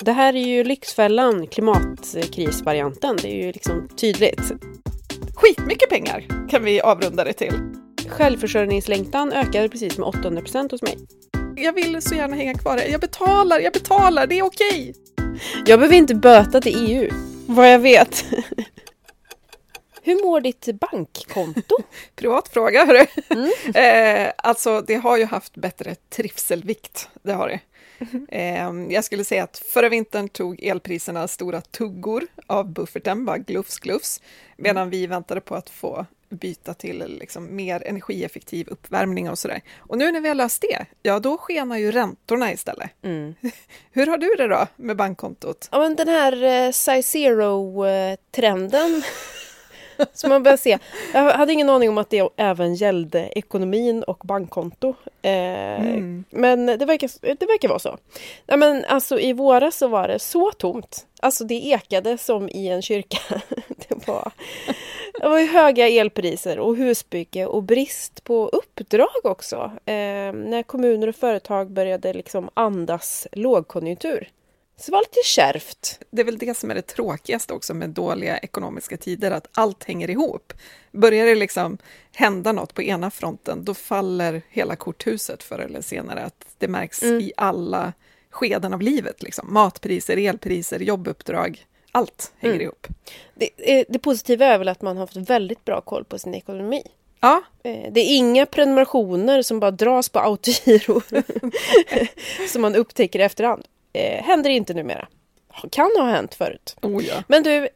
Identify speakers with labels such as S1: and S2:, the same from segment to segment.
S1: Det här är ju Lyxfällan, klimatkrisvarianten. Det är ju liksom tydligt.
S2: Skitmycket pengar kan vi avrunda det till.
S1: Självförsörjningslängtan ökade precis med 800 procent hos mig.
S2: Jag vill så gärna hänga kvar här. Jag betalar, jag betalar, det är okej.
S1: Jag behöver inte böta till EU, vad jag vet. Hur mår ditt bankkonto?
S2: Privat fråga, hörru. Mm. eh, alltså, det har ju haft bättre trivselvikt, det har det. Mm. jag skulle säga att förra vintern tog elpriserna stora tuggor av bufferten, bara glufs glufs, medan mm. vi väntade på att få byta till liksom mer energieffektiv uppvärmning och sådär. Och nu när vi har löst det, ja då skenar ju räntorna istället. Mm. Hur har du det då med bankkontot?
S1: Ja, men den här eh, size zero-trenden Så man börjar se. Jag hade ingen aning om att det även gällde ekonomin och bankkonto. Eh, mm. Men det verkar, det verkar vara så. Nej, men alltså, I våras så var det så tomt. Alltså det ekade som i en kyrka. det, var, det var höga elpriser och husbygge och brist på uppdrag också. Eh, när kommuner och företag började liksom andas lågkonjunktur. Så det var lite kärvt.
S2: Det är väl det som är det tråkigaste också med dåliga ekonomiska tider, att allt hänger ihop. Börjar det liksom hända något på ena fronten, då faller hela korthuset förr eller senare. Att det märks mm. i alla skeden av livet. Liksom. Matpriser, elpriser, jobbuppdrag. Allt hänger mm. ihop.
S1: Det, det positiva är väl att man har haft väldigt bra koll på sin ekonomi.
S2: Ja.
S1: Eh, det är inga prenumerationer som bara dras på autogiro som man upptäcker i efterhand eh, händer inte numera. Kan ha hänt förut.
S2: Oh ja.
S1: Men du,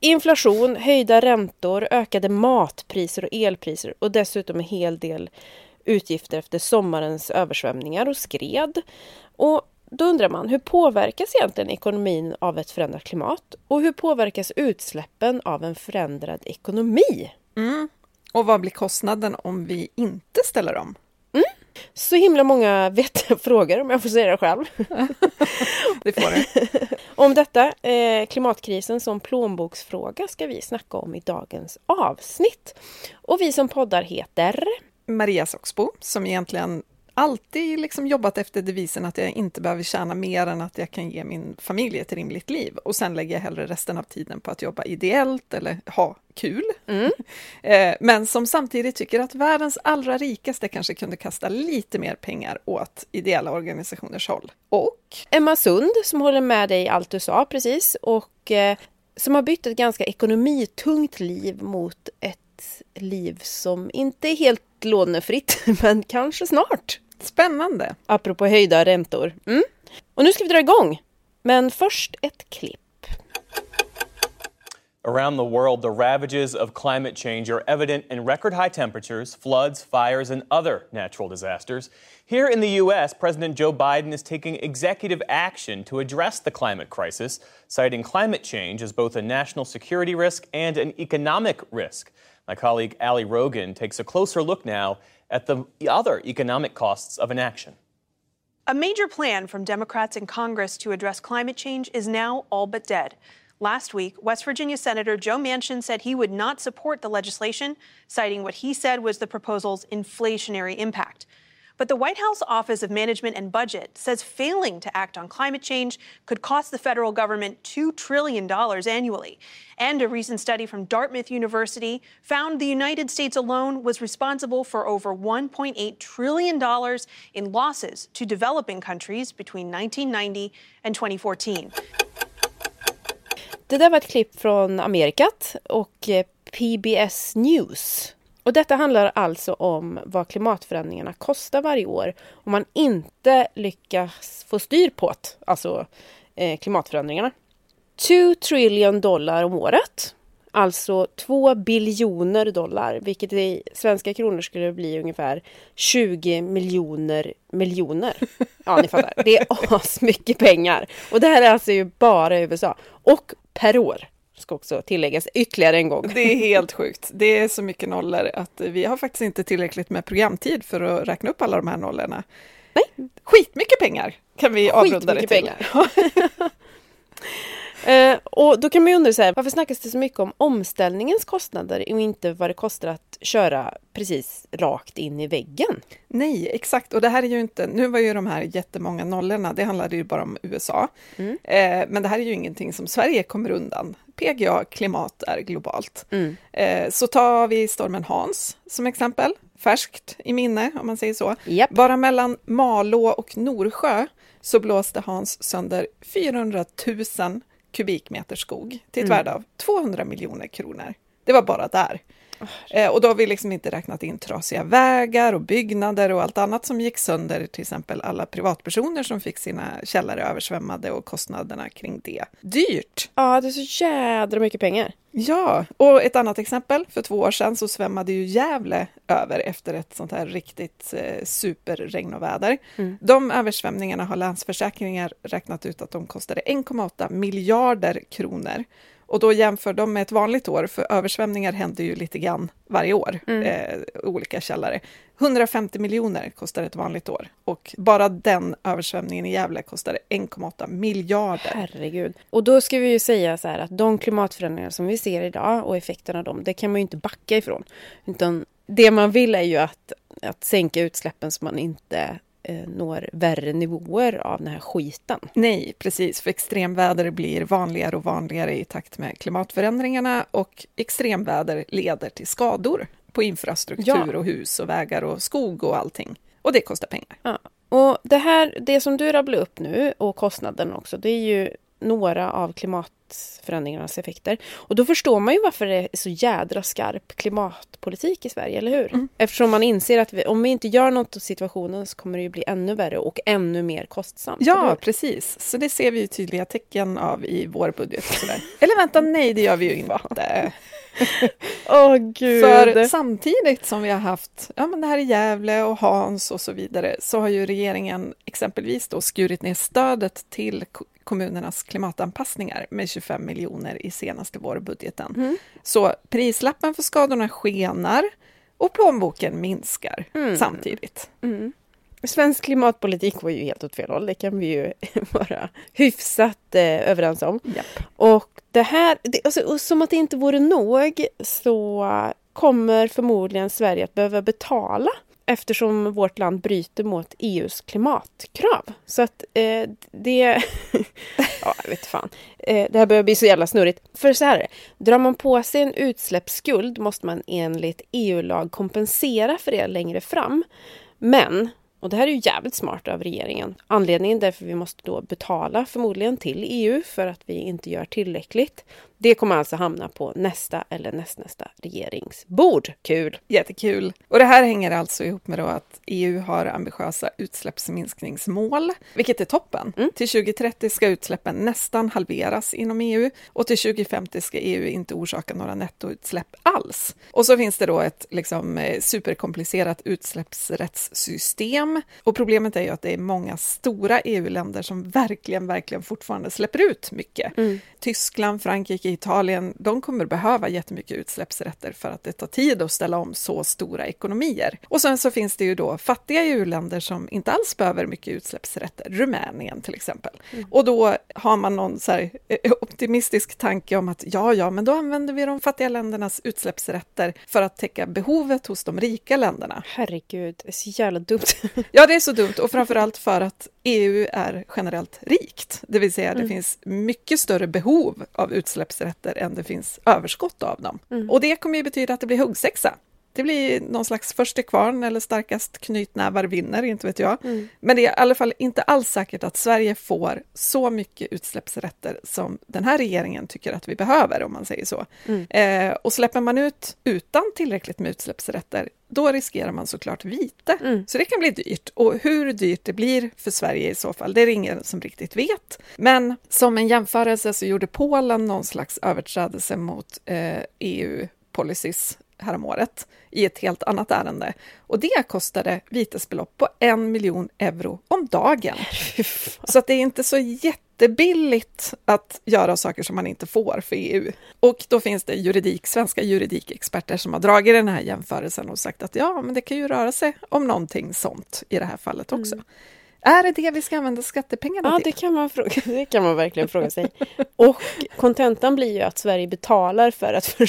S1: inflation, höjda räntor, ökade matpriser och elpriser och dessutom en hel del utgifter efter sommarens översvämningar och skred. Och då undrar man, hur påverkas egentligen ekonomin av ett förändrat klimat? Och hur påverkas utsläppen av en förändrad ekonomi?
S2: Mm. Och vad blir kostnaden om vi inte ställer om?
S1: Så himla många vettiga frågor om jag får säga det själv.
S2: det får du.
S1: om detta, eh, klimatkrisen som plånboksfråga ska vi snacka om i dagens avsnitt. Och vi som poddar heter
S2: Maria Soxbo som egentligen alltid liksom jobbat efter devisen att jag inte behöver tjäna mer än att jag kan ge min familj ett rimligt liv. Och sen lägger jag hellre resten av tiden på att jobba ideellt eller ha kul. Mm. Eh, men som samtidigt tycker att världens allra rikaste kanske kunde kasta lite mer pengar åt ideella organisationers håll. Och
S1: Emma Sund som håller med dig i allt du sa precis och eh, som har bytt ett ganska ekonomitungt liv mot ett liv som inte är helt lånefritt, men kanske snart.
S2: Spännande!
S1: Apropå höjda räntor. Mm. Och nu ska vi dra igång. Men först ett klipp.
S3: Around the world, the ravages of climate change are evident in record high temperatures, floods, fires, and other natural disasters. Here in the U.S., President Joe Biden is taking executive action to address the climate crisis, citing climate change as both a national security risk and an economic risk. My colleague Ali Rogan takes a closer look now at the other economic costs of inaction.
S4: A major plan from Democrats in Congress to address climate change is now all but dead. Last week, West Virginia Senator Joe Manchin said he would not support the legislation, citing what he said was the proposal's inflationary impact. But the White House Office of Management and Budget says failing to act on climate change could cost the federal government $2 trillion annually. And a recent study from Dartmouth University found the United States alone was responsible for over $1.8 trillion in losses to developing countries between 1990 and 2014.
S1: Det där var ett klipp från Amerikat och eh, PBS News. Och detta handlar alltså om vad klimatförändringarna kostar varje år om man inte lyckas få styr på det, alltså eh, klimatförändringarna. 2 trillion dollar om året. Alltså 2 biljoner dollar, vilket i svenska kronor skulle bli ungefär 20 miljoner miljoner. Ja, ni fattar. Det är asmycket pengar. Och det här är alltså ju bara i USA. Och per år ska också tilläggas ytterligare en gång.
S2: Det är helt sjukt. Det är så mycket nollor att vi har faktiskt inte tillräckligt med programtid för att räkna upp alla de här nollorna.
S1: Nej.
S2: Skitmycket pengar kan vi avrunda det till.
S1: pengar. Eh, och då kan man ju undra så här, varför snackas det så mycket om omställningens kostnader och inte vad det kostar att köra precis rakt in i väggen?
S2: Nej, exakt. Och det här är ju inte, nu var ju de här jättemånga nollorna, det handlade ju bara om USA. Mm. Eh, men det här är ju ingenting som Sverige kommer undan. PGA klimat är globalt. Mm. Eh, så tar vi stormen Hans som exempel, färskt i minne om man säger så.
S1: Yep.
S2: Bara mellan Malå och Norsjö så blåste Hans sönder 400 000 kubikmeter skog till ett mm. värde av 200 miljoner kronor. Det var bara där. Eh, och då har vi liksom inte räknat in trasiga vägar och byggnader och allt annat som gick sönder, till exempel alla privatpersoner som fick sina källare översvämmade och kostnaderna kring det. Dyrt!
S1: Ja, det är så jädra mycket pengar.
S2: Ja, och ett annat exempel. För två år sedan så svämmade ju Gävle över efter ett sånt här riktigt eh, superregn och väder. Mm. De översvämningarna har Länsförsäkringar räknat ut att de kostade 1,8 miljarder kronor. Och då jämför de med ett vanligt år, för översvämningar händer ju lite grann varje år, mm. eh, olika källare. 150 miljoner kostar ett vanligt år och bara den översvämningen i Gävle kostade 1,8 miljarder.
S1: Herregud. Och då ska vi ju säga så här att de klimatförändringar som vi ser idag och effekterna av dem, det kan man ju inte backa ifrån. Utan det man vill är ju att, att sänka utsläppen så man inte eh, når värre nivåer av den här skiten.
S2: Nej, precis, för extremväder blir vanligare och vanligare i takt med klimatförändringarna och extremväder leder till skador på infrastruktur ja. och hus och vägar och skog och allting. Och det kostar pengar.
S1: Ja. Och det här, det som du rabblar upp nu och kostnaden också, det är ju några av klimatförändringarnas effekter. Och då förstår man ju varför det är så jädra skarp klimatpolitik i Sverige, eller hur? Mm. Eftersom man inser att vi, om vi inte gör något åt situationen så kommer det ju bli ännu värre och ännu mer kostsamt.
S2: Ja, precis. Så det ser vi ju tydliga tecken av i vår budget. Sådär. eller vänta, nej, det gör vi ju inte.
S1: Oh, gud!
S2: För samtidigt som vi har haft ja, men det här i Gävle och Hans och så vidare så har ju regeringen exempelvis då skurit ner stödet till kommunernas klimatanpassningar med 25 miljoner i senaste vårbudgeten. Mm. Så prislappen för skadorna skenar och plånboken minskar mm. samtidigt.
S1: Mm. Svensk klimatpolitik går ju helt åt fel håll, det kan vi ju vara hyfsat eh, överens om.
S2: Yep.
S1: Och det här, det, alltså, som att det inte vore nog så kommer förmodligen Sverige att behöva betala eftersom vårt land bryter mot EUs klimatkrav. Så att eh, det... ja, jag vet fan. Eh, det här börjar bli så jävla snurrigt. För så här drar man på sig en utsläppsskuld måste man enligt EU-lag kompensera för det längre fram. Men och det här är ju jävligt smart av regeringen. Anledningen därför vi måste då betala förmodligen till EU för att vi inte gör tillräckligt. Det kommer alltså hamna på nästa eller nästnästa regeringsbord. Kul!
S2: Jättekul! Och det här hänger alltså ihop med att EU har ambitiösa utsläppsminskningsmål, vilket är toppen. Mm. Till 2030 ska utsläppen nästan halveras inom EU och till 2050 ska EU inte orsaka några nettoutsläpp alls. Och så finns det då ett liksom, eh, superkomplicerat utsläppsrättssystem och problemet är ju att det är många stora EU-länder som verkligen, verkligen fortfarande släpper ut mycket. Mm. Tyskland, Frankrike, Italien, de kommer behöva jättemycket utsläppsrätter för att det tar tid att ställa om så stora ekonomier. Och sen så finns det ju då fattiga EU-länder som inte alls behöver mycket utsläppsrätter, Rumänien till exempel. Mm. Och då har man någon så här eh, optimistisk tanke om att ja, ja, men då använder vi de fattiga ländernas utsläppsrätter för att täcka behovet hos de rika länderna.
S1: Herregud, det är så jävla dumt.
S2: ja, det är så dumt och framförallt för att EU är generellt rikt, det vill säga mm. det finns mycket större behov av utsläppsrätter än det finns överskott av dem. Mm. Och det kommer ju betyda att det blir huggsexa. Det blir någon slags först till kvarn eller starkast knytnävar vinner, inte vet jag. Mm. Men det är i alla fall inte alls säkert att Sverige får så mycket utsläppsrätter som den här regeringen tycker att vi behöver, om man säger så. Mm. Eh, och släpper man ut utan tillräckligt med utsläppsrätter, då riskerar man såklart vite. Mm. Så det kan bli dyrt. Och hur dyrt det blir för Sverige i så fall, det är det ingen som riktigt vet. Men som en jämförelse så gjorde Polen någon slags överträdelse mot eh, EU-policies häromåret i ett helt annat ärende. Och det kostade vitesbelopp på en miljon euro om dagen. Så att det är inte så jättebilligt att göra saker som man inte får för EU. Och då finns det juridik, svenska juridikexperter som har dragit den här jämförelsen och sagt att ja, men det kan ju röra sig om någonting sånt i det här fallet också. Mm. Är det det vi ska använda skattepengarna
S1: Ja,
S2: till?
S1: det kan, man fråga, det kan man verkligen fråga sig. Och kontentan blir ju att Sverige betalar för att, för,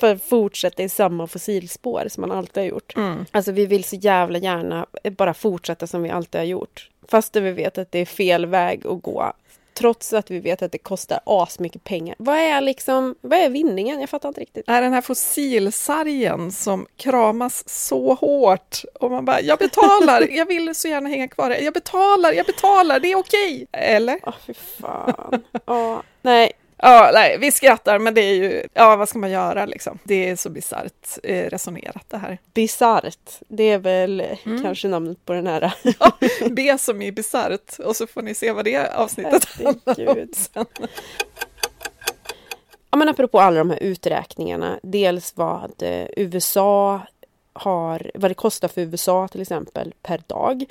S1: för att fortsätta i samma fossilspår som man alltid har gjort. Alltså vi vill så jävla gärna bara fortsätta som vi alltid har gjort. Fastän vi vet att det är fel väg att gå. Trots att vi vet att det kostar asmycket pengar. Vad är liksom, vad är vinningen? Jag fattar inte riktigt.
S2: är den här fossilsargen som kramas så hårt och man bara, jag betalar, jag vill så gärna hänga kvar här, jag betalar, jag betalar, det är okej. Eller?
S1: Åh, fy fan. Ja, nej,
S2: Ja, nej, vi skrattar, men det är ju, ja, vad ska man göra liksom? Det är så bisarrt eh, resonerat det här.
S1: bisarrt. Det är väl kanske namnet på den här.
S2: Ja, B som i bisarrt, och så får ni se vad det avsnittet handlar om sen.
S1: Ja, men apropå alla de här uträkningarna. Dels vad eh, USA har, vad det kostar för USA till exempel per dag.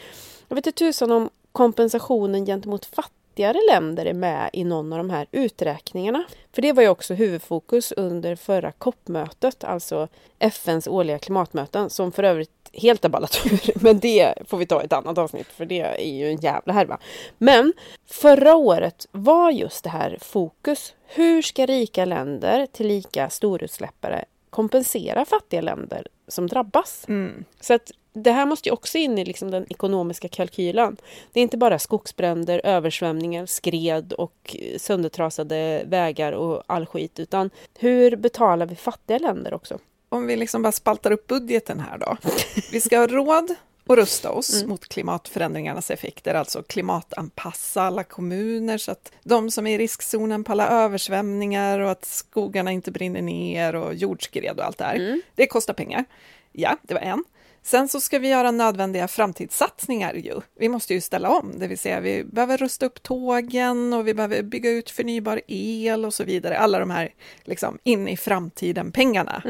S1: Jag vet inte tusan om kompensationen gentemot fattigare länder är med i någon av de här uträkningarna. För det var ju också huvudfokus under förra COP-mötet, alltså FNs årliga klimatmöten, som för övrigt helt har ballat ur. Men det får vi ta i ett annat avsnitt, för det är ju en jävla härva. Men förra året var just det här fokus. Hur ska rika länder, tillika storutsläppare, kompensera fattiga länder som drabbas? Så att det här måste ju också in i liksom den ekonomiska kalkylen. Det är inte bara skogsbränder, översvämningar, skred och eh, söndertrasade vägar och all skit, utan hur betalar vi fattiga länder också?
S2: Om vi liksom bara spaltar upp budgeten här då. Vi ska ha råd att rusta oss mot klimatförändringarnas effekter, alltså klimatanpassa alla kommuner så att de som är i riskzonen på alla översvämningar och att skogarna inte brinner ner och jordskred och allt det här. Det kostar pengar. Ja, det var en. Sen så ska vi göra nödvändiga framtidssatsningar ju. Vi måste ju ställa om, det vill säga vi behöver rusta upp tågen och vi behöver bygga ut förnybar el och så vidare. Alla de här liksom in i framtiden-pengarna.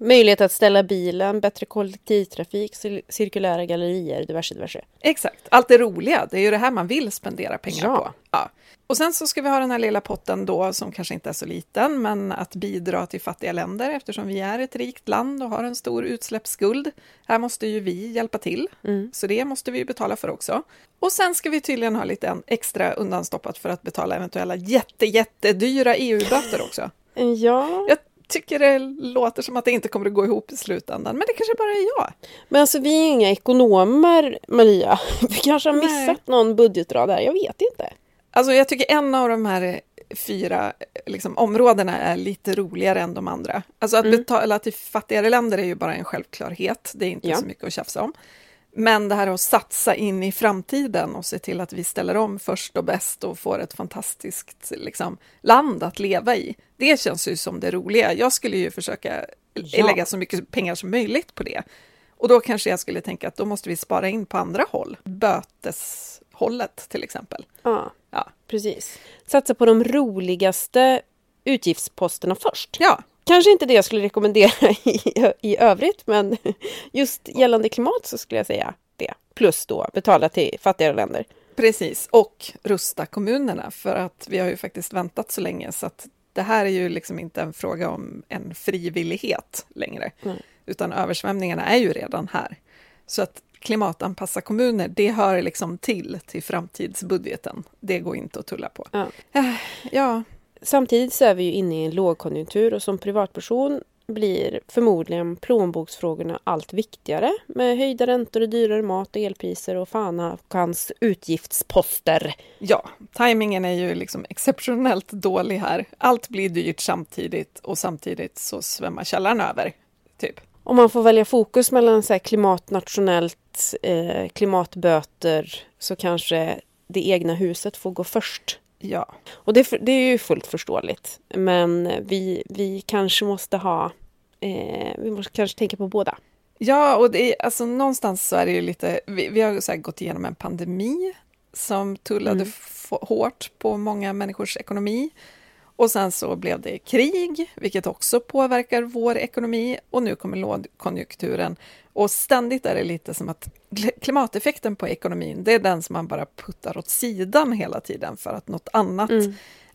S1: Möjlighet att ställa bilen, bättre kollektivtrafik, cir- cirkulära gallerier, diverse, diverse.
S2: Exakt, allt det roliga, det är ju det här man vill spendera pengar
S1: Ja.
S2: på. Ja. Och sen så ska vi ha den här lilla potten då, som kanske inte är så liten, men att bidra till fattiga länder eftersom vi är ett rikt land och har en stor utsläppsskuld. Här måste ju vi hjälpa till, så det måste vi ju betala för också. Och sen ska vi tydligen ha lite extra undanstoppat för att betala eventuella jätte, jättedyra EU-böter också.
S1: Ja,
S2: Jag tycker det låter som att det inte kommer att gå ihop i slutändan, men det kanske bara är jag.
S1: men alltså vi är inga ekonomer, Maria. Vi kanske har
S2: Nej.
S1: missat någon budgetrad där, jag vet inte.
S2: Alltså jag tycker en av de här fyra liksom, områdena är lite roligare än de andra. Alltså att betala till fattigare länder är ju bara en självklarhet, det är inte
S1: Ja.
S2: så mycket att tjafsa om. Men det här att satsa in i framtiden och se till att vi ställer om först och bäst och får ett fantastiskt liksom, land att leva i, det känns ju som det roliga. Jag skulle ju försöka
S1: Ja.
S2: lägga så mycket pengar som möjligt på det. Och då kanske jag skulle tänka att då måste vi spara in på andra håll, böteshållet till exempel.
S1: Ja,
S2: Ja,
S1: precis. Satsa på de roligaste utgiftsposterna först.
S2: ja
S1: Kanske inte det jag skulle rekommendera i, i övrigt, men just gällande klimat så skulle jag säga det. Plus då betala till fattigare länder.
S2: Precis, och rusta kommunerna för att vi har ju faktiskt väntat så länge så att det här är ju liksom inte en fråga om en frivillighet längre, utan översvämningarna är ju redan här. Så att klimatanpassa kommuner, det hör liksom till till framtidsbudgeten. Det går inte att tulla på.
S1: Ja.
S2: Ja,
S1: Samtidigt så är vi ju inne i en lågkonjunktur och som privatperson blir förmodligen plånboksfrågorna allt viktigare med höjda räntor och dyrare mat och elpriser och fan hans utgiftsposter.
S2: ja, tajmingen är ju liksom exceptionellt dålig här. Allt blir dyrt samtidigt och samtidigt så svämmar källaren över, typ.
S1: Om man får välja fokus mellan så här klimatnationellt, eh, klimatböter så kanske det egna huset får gå först.
S2: Ja,
S1: Och det, det är ju fullt förståeligt. Men vi, vi kanske måste ha, eh, vi måste kanske tänka på båda.
S2: Ja, och det är, alltså, någonstans så är det ju lite, vi, vi har gått igenom en pandemi som tullade f- hårt på många människors ekonomi. Och sen så blev det krig, vilket också påverkar vår ekonomi. Och nu kommer lågkonjunkturen. Och ständigt är det lite som att kl- klimateffekten på ekonomin, det är den som man bara puttar åt sidan hela tiden för att något annat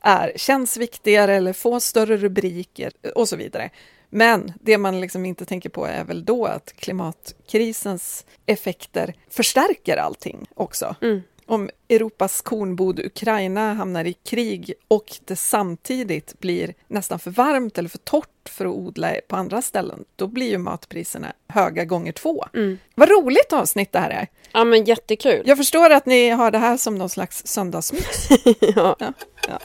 S2: är, känns viktigare eller får större rubriker och så vidare. Men det man liksom inte tänker på är väl då att klimatkrisens effekter förstärker allting också. Om Europas kornbod Ukraina hamnar i krig och det samtidigt blir nästan för varmt eller för torrt för att odla på andra ställen, då blir ju matpriserna höga gånger två. Mm. Vad roligt avsnitt det här är!
S1: Ja, men jättekul!
S2: Jag förstår att ni har det här som någon slags söndagsmys.
S1: ja. ja. ja.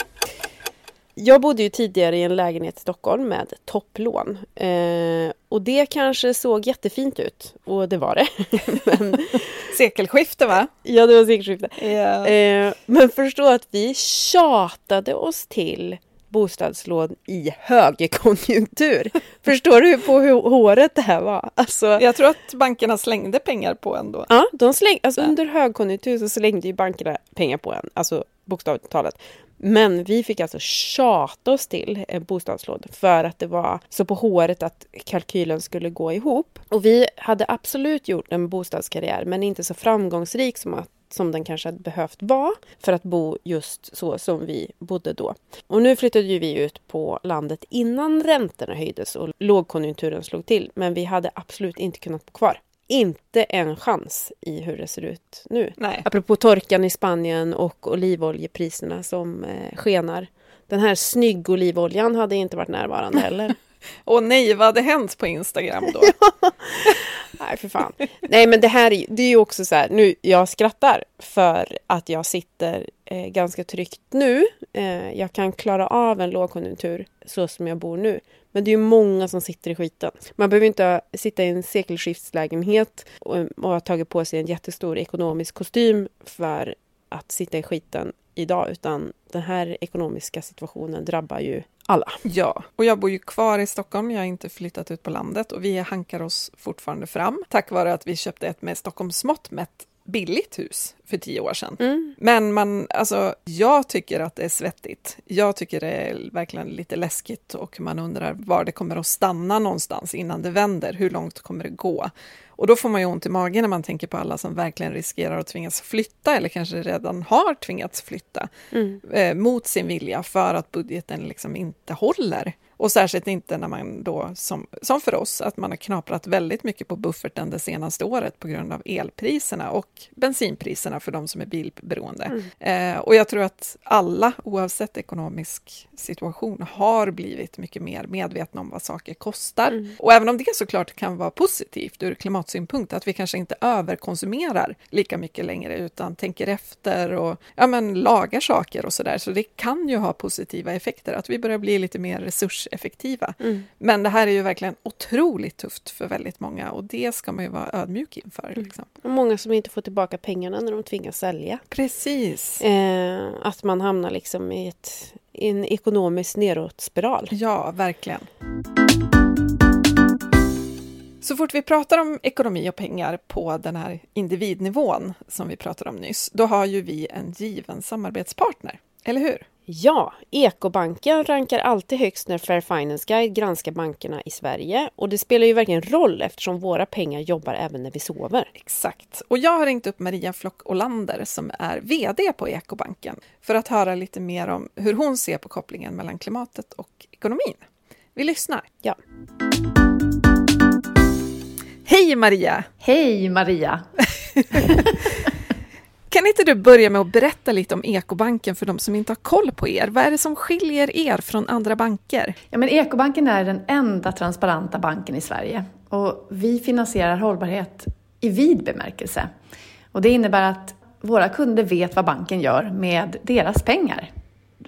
S1: Jag bodde ju tidigare i en lägenhet i Stockholm med topplån. Eh, och det kanske såg jättefint ut, och det var det.
S2: men, sekelskifte va?
S1: Ja, det var sekelskifte. Yeah. Eh, men förstå att vi tjatade oss till bostadslån i högkonjunktur. Förstår du på hur håret det här var?
S2: Alltså, jag tror att bankerna slängde pengar på en då.
S1: Ja, de släng, alltså, under högkonjunktur så slängde ju bankerna pengar på en, alltså bokstavligt talat. Men vi fick alltså tjata oss till en bostadslån för att det var så på håret att kalkylen skulle gå ihop. Och vi hade absolut gjort en bostadskarriär men inte så framgångsrik som att som den kanske hade behövt vara för att bo just så som vi bodde då. Och nu flyttade ju vi ut på landet innan räntorna höjdes och lågkonjunkturen slog till, men vi hade absolut inte kunnat bo kvar inte en chans i hur det ser ut nu. Nej. Apropå torkan i Spanien och olivoljepriserna som eh, skenar. Den här snygg olivoljan hade inte varit närvarande heller.
S2: Åh nej, vad hade hänt på Instagram då?
S1: Nej, för fan. Nej, men det här det är ju också så här, nu, jag skrattar för att jag sitter eh, ganska tryggt nu. Eh, jag kan klara av en lågkonjunktur så som jag bor nu. Men det är ju många som sitter i skiten. Man behöver inte sitta i en sekelskiftslägenhet och, och ha tagit på sig en jättestor ekonomisk kostym för att sitta i skiten idag, utan den här ekonomiska situationen drabbar ju alla.
S2: Ja, och jag bor ju kvar i Stockholm. Jag har inte flyttat ut på landet och vi hankar oss fortfarande fram tack vare att vi köpte ett med Stockholms mått mätt billigt hus för tio år sedan. Mm. Men man, alltså, jag tycker att det är svettigt. Jag tycker det är verkligen lite läskigt och man undrar var det kommer att stanna någonstans innan det vänder. Hur långt kommer det gå? Och då får man ju ont i magen när man tänker på alla som verkligen riskerar att tvingas flytta eller kanske redan har tvingats flytta mm. eh, mot sin vilja för att budgeten liksom inte håller. Och särskilt inte när man då, som, som för oss, att man har knaprat väldigt mycket på bufferten det senaste året på grund av elpriserna och bensinpriserna för de som är bilberoende. Mm. Eh, och jag tror att alla, oavsett ekonomisk situation, har blivit mycket mer medvetna om vad saker kostar. Mm. Och även om det såklart kan vara positivt ur klimatsynpunkt, att vi kanske inte överkonsumerar lika mycket längre, utan tänker efter och ja, men, lagar saker och sådär. Så det kan ju ha positiva effekter, att vi börjar bli lite mer resurs effektiva. Mm. Men det här är ju verkligen otroligt tufft för väldigt många och det ska man ju vara ödmjuk inför. Mm. Liksom.
S1: Och många som inte får tillbaka pengarna när de tvingas sälja.
S2: Precis.
S1: Eh, att man hamnar liksom i, ett, i en ekonomisk nedåtspiral.
S2: Ja, verkligen. Så fort vi pratar om ekonomi och pengar på den här individnivån som vi pratade om nyss, då har ju vi en given samarbetspartner, eller hur?
S1: Ja, Ekobanken rankar alltid högst när Fair Finance Guide granskar bankerna i Sverige. Och det spelar ju verkligen roll eftersom våra pengar jobbar även när vi sover.
S2: Exakt. Och jag har ringt upp Maria Flock Olander som är VD på Ekobanken för att höra lite mer om hur hon ser på kopplingen mellan klimatet och ekonomin. Vi lyssnar.
S1: Ja.
S2: Hej Maria!
S5: Hej Maria!
S2: Kan inte du börja med att berätta lite om Ekobanken för de som inte har koll på er? Vad är det som skiljer er från andra banker?
S5: Ja, men Ekobanken är den enda transparenta banken i Sverige och vi finansierar hållbarhet i vid bemärkelse. Och det innebär att våra kunder vet vad banken gör med deras pengar.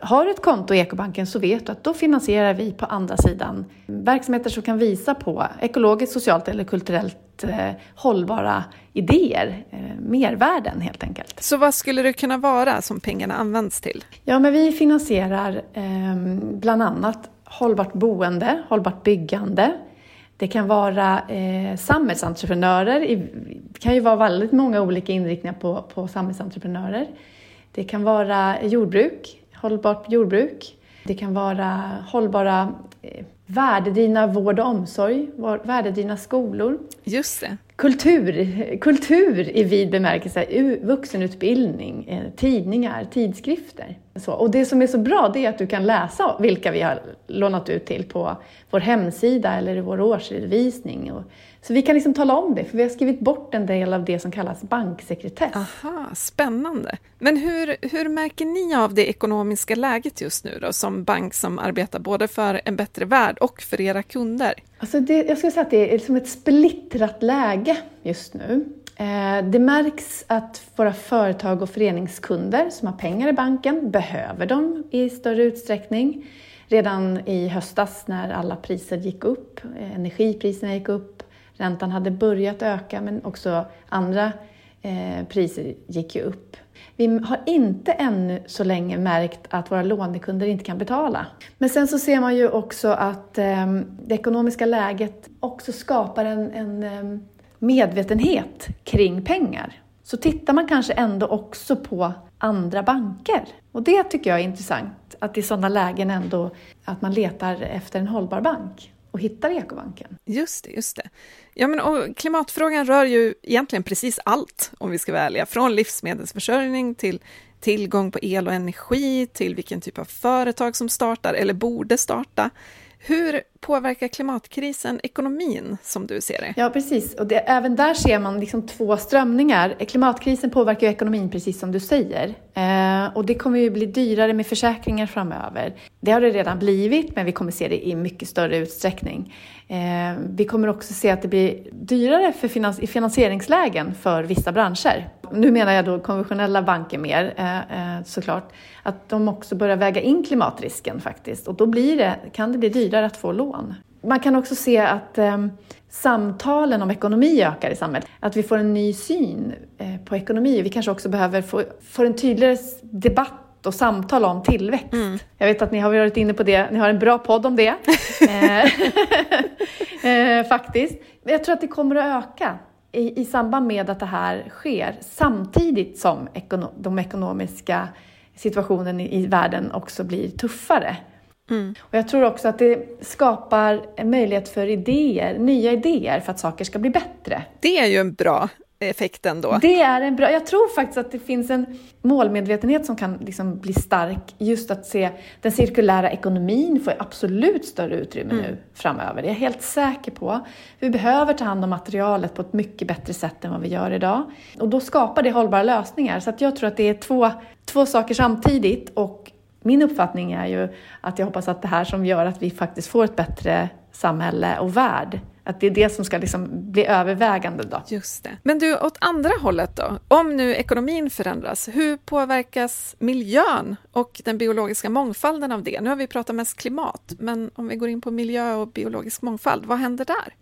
S5: Har du ett konto i Ekobanken så vet du att då finansierar vi på andra sidan verksamheter som kan visa på ekologiskt, socialt eller kulturellt eh, hållbara idéer, eh, mervärden helt enkelt.
S2: Så vad skulle det kunna vara som pengarna används till?
S5: Ja, men vi finansierar eh, bland annat hållbart boende, hållbart byggande. Det kan vara eh, samhällsentreprenörer, det kan ju vara väldigt många olika inriktningar på, på samhällsentreprenörer. Det kan vara jordbruk, hållbart jordbruk. Det kan vara hållbara eh, värdedrivna vård och omsorg, värdedrivna skolor.
S2: Just det.
S5: kultur, kultur i vid bemärkelse, vuxenutbildning, eh, tidningar, tidskrifter. Så, och det som är så bra det är att du kan läsa vilka vi har lånat ut till på vår hemsida eller i vår årsredovisning. Och, så vi kan liksom tala om det, för vi har skrivit bort en del av det som kallas banksekretess.
S2: Aha, spännande. Men hur, hur märker ni av det ekonomiska läget just nu då, som bank som arbetar både för en bättre värld och för era kunder?
S5: Alltså det, jag skulle säga att det är som ett splittrat läge just nu. Eh, det märks att våra företag och föreningskunder som har pengar i banken behöver dem i större utsträckning. Redan i höstas när alla priser gick upp, eh, energipriserna gick upp, räntan hade börjat öka men också andra eh, priser gick ju upp. Vi har inte ännu så länge märkt att våra lånekunder inte kan betala. Men sen så ser man ju också att eh, det ekonomiska läget också skapar en, en eh, medvetenhet kring pengar. Så tittar man kanske ändå också på andra banker. Och det tycker jag är intressant, att i sådana lägen ändå att man letar efter en hållbar bank och hittar ekobanken.
S2: Just det, just det. Ja, men och klimatfrågan rör ju egentligen precis allt, om vi ska vara ärliga, från livsmedelsförsörjning till tillgång på el och energi, till vilken typ av företag som startar eller borde starta. Hur påverkar klimatkrisen ekonomin som du ser det?
S5: Ja, precis. Och det, även där ser man liksom två strömningar. Klimatkrisen påverkar ju ekonomin precis som du säger. Eh, och det kommer ju bli dyrare med försäkringar framöver. Det har det redan blivit, men vi kommer se det i mycket större utsträckning. Eh, vi kommer också se att det blir dyrare för finans i finansieringslägen för vissa branscher. Nu menar jag då konventionella banker mer eh, eh såklart. Att de också börjar väga in klimatrisken faktiskt. Och då blir det, kan det bli dyrare att få lån. Man kan också se att eh, samtalen om ekonomi ökar i samhället. Att vi får en ny syn eh, på ekonomi. Vi kanske också behöver få, få en tydligare debatt och samtal om tillväxt. Mm. Jag vet att ni har varit inne på det, ni har en bra podd om det. Eh, eh, faktiskt. Jag tror att det kommer att öka i, i samband med att det här sker samtidigt som ekono de ekonomiska situationen i, i världen också blir tuffare. Mm. Och jag tror också att det skapar en möjlighet för idéer, nya idéer för att saker ska bli bättre.
S2: Det är ju en bra effekten då?
S5: Det är en bra, jag tror faktiskt att det finns en målmedvetenhet som kan liksom bli stark. Just att se den cirkulära ekonomin får absolut större utrymme mm. nu framöver. Det är jag helt säker på. Vi behöver ta hand om materialet på ett mycket bättre sätt än vad vi gör idag. Och då skapar det hållbara lösningar. Så att jag tror att det är två, två saker samtidigt och min uppfattning är ju att jag hoppas att det här som gör att vi faktiskt får ett bättre samhälle och värld att det är det som ska liksom bli övervägande då.
S2: Just det. Men du, åt andra hållet då? Om nu ekonomin förändras, hur påverkas miljön och den biologiska mångfalden av det? Nu har vi pratat mest klimat, men om vi går in på miljö och biologisk mångfald, vad händer där?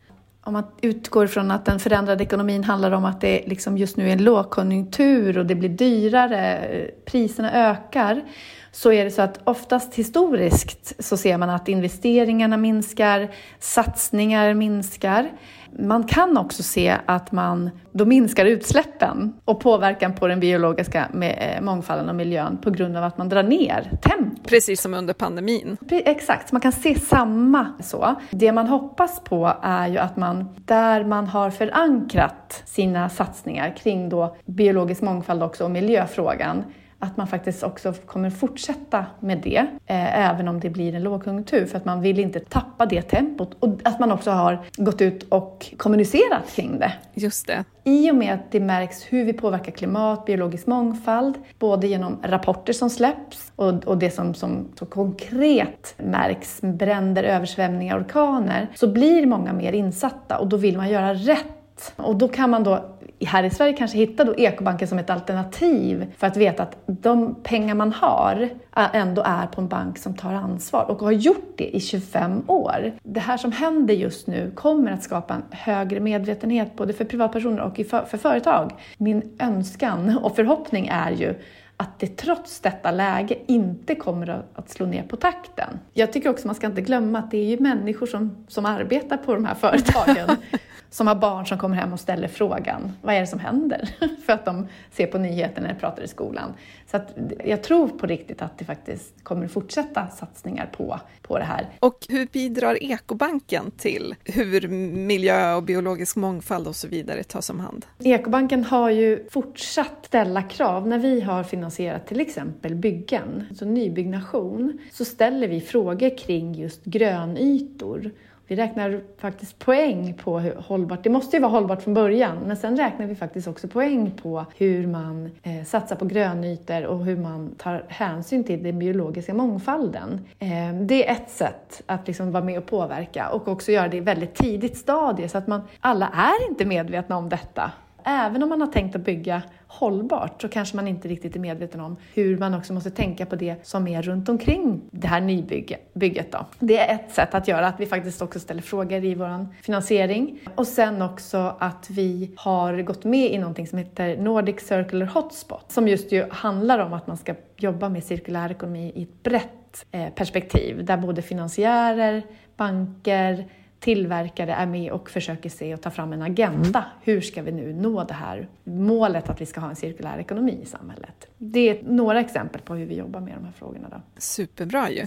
S5: Om man utgår från att den förändrade ekonomin handlar om att det liksom just nu är en lågkonjunktur och det blir dyrare, priserna ökar, så är det så att oftast historiskt så ser man att investeringarna minskar, satsningar minskar. Man kan också se att man då minskar utsläppen och påverkan på den biologiska eh, mångfalden och miljön på grund av att man drar ner tempo.
S2: Precis som under pandemin.
S5: Exakt, man kan se samma så. Det man hoppas på är ju att man, där man har förankrat sina satsningar kring då biologisk mångfald också och miljöfrågan, att man faktiskt också kommer fortsätta med det, eh, även om det blir en lågkonjunktur, för att man vill inte tappa det tempot. Och att man också har gått ut och kommunicerat kring det.
S2: Just det.
S5: I och med att det märks hur vi påverkar klimat, biologisk mångfald, både genom rapporter som släpps och, och det som, som så konkret märks, bränder, översvämningar, orkaner, så blir många mer insatta och då vill man göra rätt. Och då kan man då här i Sverige kanske hitta då ekobanken som ett alternativ för att veta att de pengar man har ändå är på en bank som tar ansvar och har gjort det i 25 år. Det här som händer just nu kommer att skapa en högre medvetenhet både för privatpersoner och för företag. Min önskan och förhoppning är ju att det trots detta läge inte kommer att slå ner på takten. Jag tycker också man ska inte glömma att det är ju människor som, som arbetar på de här företagen som har barn som kommer hem och ställer frågan, vad är det som händer? För att de ser på nyheterna eller pratar i skolan. Så jag tror på riktigt att det faktiskt kommer fortsätta satsningar på, på det här.
S2: Och hur bidrar Ekobanken till hur miljö och biologisk mångfald och så vidare tas om hand?
S5: Ekobanken har ju fortsatt ställa krav. När vi har finansierat till exempel byggen, alltså nybyggnation, så ställer vi frågor kring just grönytor vi räknar faktiskt poäng på hur hållbart, det måste ju vara hållbart från början, men sen räknar vi faktiskt också poäng på hur man eh, satsar på grönytor och hur man tar hänsyn till den biologiska mångfalden. Eh, det är ett sätt att liksom vara med och påverka och också göra det i väldigt tidigt stadie så att man, alla är inte medvetna om detta även om man har tänkt att bygga hållbart så kanske man inte riktigt är medveten om hur man också måste tänka på det som är runt omkring det här nybygget. Då. Det är ett sätt att göra att vi faktiskt också ställer frågor i vår finansiering. Och sen också att vi har gått med i någonting som heter Nordic Circular Hotspot som just ju handlar om att man ska jobba med cirkulär ekonomi i ett brett eh, perspektiv där både finansiärer, banker, tillverkare är med och försöker se och ta fram en agenda. Hur ska vi nu nå det här målet att vi ska ha en cirkulär ekonomi i samhället? Det är några exempel på hur vi jobbar med de här frågorna. Då.
S2: Superbra ju!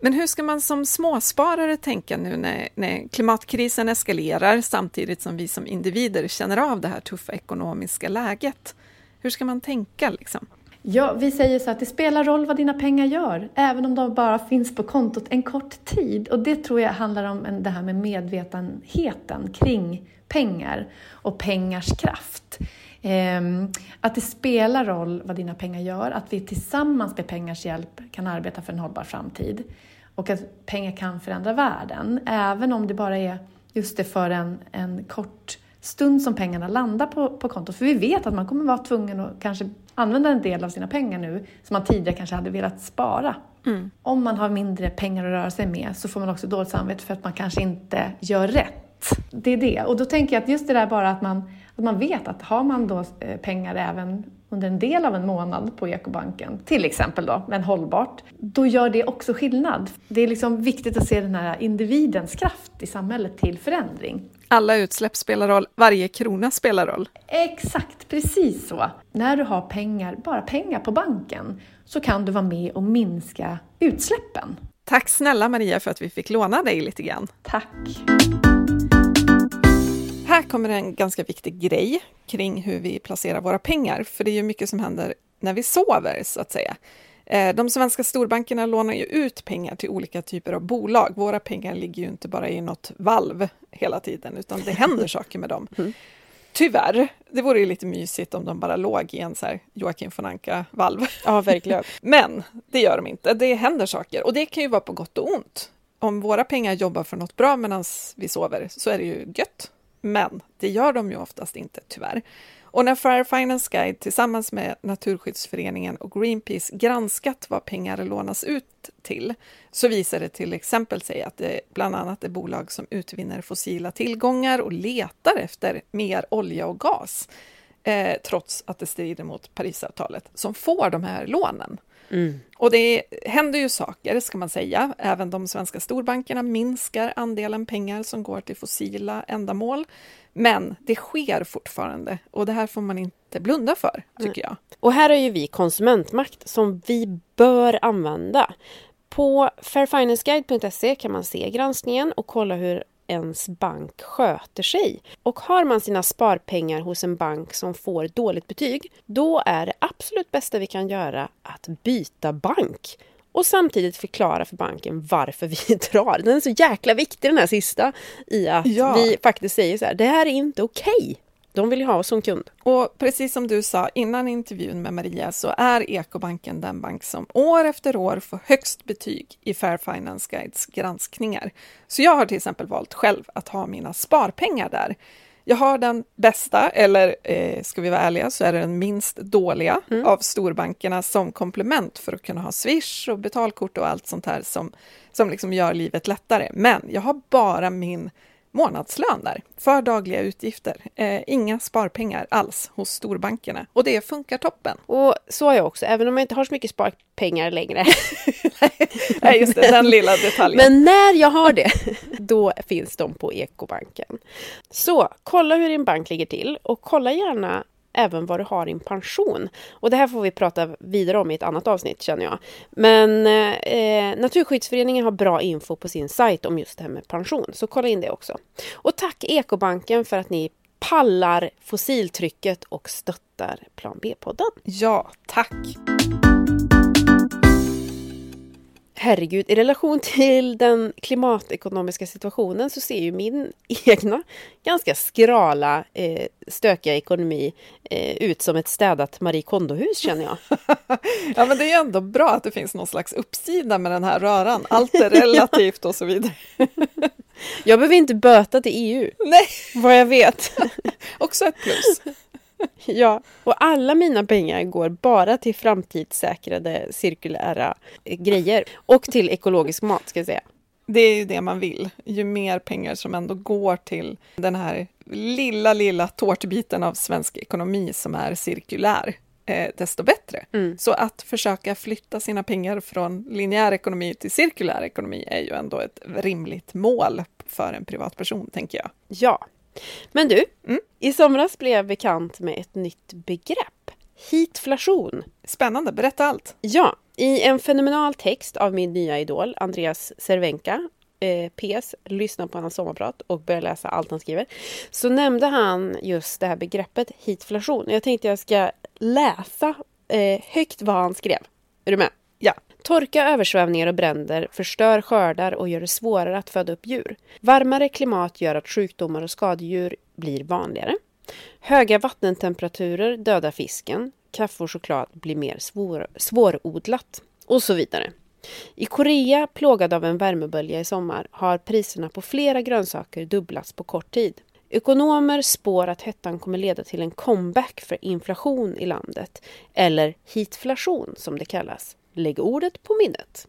S2: Men hur ska man som småsparare tänka nu när, när klimatkrisen eskalerar samtidigt som vi som individer känner av det här tuffa ekonomiska läget? Hur ska man tänka liksom?
S5: Ja, vi säger så att det spelar roll vad dina pengar gör, även om de bara finns på kontot en kort tid. Och det tror jag handlar om det här med medvetenheten kring pengar och pengars kraft. Ehm, att det spelar roll vad dina pengar gör, att vi tillsammans med pengars hjälp kan arbeta för en hållbar framtid. Och att pengar kan förändra världen, även om det bara är just det för en, en kort stund som pengarna landar på, på kontot. För vi vet att man kommer vara tvungen att kanske använda en del av sina pengar nu som man tidigare kanske hade velat spara. Mm. Om man har mindre pengar att röra sig med så får man också dåligt samvete för att man kanske inte gör rätt. Det är det. Och då tänker jag att just det där bara att man, att man vet att har man då eh, pengar även under en del av en månad på ekobanken, till exempel då, men hållbart, då gör det också skillnad. Det är liksom viktigt att se den här individens kraft i samhället till förändring.
S2: Alla utsläpp spelar roll, varje krona spelar roll.
S5: Exakt, precis så. När du har pengar, bara pengar på banken, så kan du vara med och minska utsläppen.
S2: Tack snälla Maria för att vi fick låna dig lite grann.
S5: Tack.
S2: Här kommer en ganska viktig grej kring hur vi placerar våra pengar, för det är ju mycket som händer när vi sover, så att säga. Eh, de svenska storbankerna lånar ju ut pengar till olika typer av bolag. Våra pengar ligger ju inte bara i något valv hela tiden, utan det händer saker med dem. Mm. Tyvärr, det vore ju lite mysigt om de bara låg i en så här Joakim von Anka-valv.
S1: Ja, verkligen.
S2: Men det gör de inte. Det händer saker och det kan ju vara på gott och ont. Om våra pengar jobbar för något bra medan vi sover så är det ju gött. Men det gör de ju oftast inte, tyvärr. Och när Fair Finance Guide tillsammans med Naturskyddsföreningen och Greenpeace granskat vad pengar lånas ut till, så visar det till exempel sig att det bland annat är bolag som utvinner fossila tillgångar och letar efter mer olja och gas, eh, trots att det strider mot Parisavtalet, som får de här lånen. Mm. Och det händer ju saker, ska man säga. Även de svenska storbankerna minskar andelen pengar som går till fossila ändamål. Men det sker fortfarande och det här får man inte blunda för, tycker jag.
S1: Och här har ju vi konsumentmakt som vi bör använda. På fairfinanceguide.se kan man se granskningen och kolla hur ens bank sköter sig. Och har man sina sparpengar hos en bank som får dåligt betyg, då är det absolut bästa vi kan göra att byta bank och samtidigt förklara för banken varför vi drar. Den är så jäkla viktig den här sista i att ja. vi faktiskt säger så här, det här är inte okej. Okay. De vill ju ha oss som kund.
S2: Och precis som du sa innan intervjun med Maria så är Ekobanken den bank som år efter år får högst betyg i Fair Finance Guides granskningar. Så jag har till exempel valt själv att ha mina sparpengar där. Jag har den bästa, eller eh, ska vi vara ärliga, så är det den minst dåliga mm. av storbankerna som komplement för att kunna ha Swish och betalkort och allt sånt här som, som liksom gör livet lättare. Men jag har bara min månadslön där för dagliga utgifter. Eh, inga sparpengar alls hos storbankerna och det funkar toppen.
S1: Och så har jag också, även om jag inte har så mycket sparpengar längre.
S2: Nej, just det, den lilla detaljen.
S1: Men när jag har det, då finns de på Ekobanken. Så kolla hur din bank ligger till och kolla gärna även vad du har i pension. Och det här får vi prata vidare om i ett annat avsnitt känner jag. Men eh, Naturskyddsföreningen har bra info på sin sajt om just det här med pension, så kolla in det också. Och tack Ekobanken för att ni pallar fossiltrycket och stöttar Plan B-podden.
S2: Ja, tack!
S1: Herregud, i relation till den klimatekonomiska situationen så ser ju min egna ganska skrala, eh, stökiga ekonomi eh, ut som ett städat Marie Kondo-hus känner jag.
S2: ja, men det är ändå bra att det finns någon slags uppsida med den här röran. Allt är relativt och så vidare.
S1: jag behöver inte böta till EU,
S2: Nej.
S1: vad jag vet.
S2: Också ett plus.
S1: Ja, och alla mina pengar går bara till framtidssäkrade cirkulära eh, grejer. Och till ekologisk mat, ska jag säga.
S2: Det är ju det man vill. Ju mer pengar som ändå går till den här lilla, lilla tårtbiten av svensk ekonomi som är cirkulär, eh, desto bättre. Mm. Så att försöka flytta sina pengar från linjär ekonomi till cirkulär ekonomi är ju ändå ett rimligt mål för en privatperson, tänker jag.
S1: Ja, men du, mm. i somras blev jag bekant med ett nytt begrepp. Heatflation.
S2: Spännande, berätta allt.
S1: Ja, i en fenomenal text av min nya idol Andreas Cervenka eh, PS, lyssna på hans sommarprat och börja läsa allt han skriver. Så nämnde han just det här begreppet heatflation. Jag tänkte jag ska läsa eh, högt vad han skrev. Är du med?
S2: Ja.
S1: Torka, översvämningar och bränder förstör skördar och gör det svårare att föda upp djur. Varmare klimat gör att sjukdomar och skadedjur blir vanligare. Höga vattentemperaturer dödar fisken. Kaffe och choklad blir mer svår, svårodlat. Och så vidare. I Korea, plågad av en värmebölja i sommar, har priserna på flera grönsaker dubblats på kort tid. Ekonomer spår att hettan kommer leda till en comeback för inflation i landet, eller hitflation som det kallas. Lägg ordet på minnet.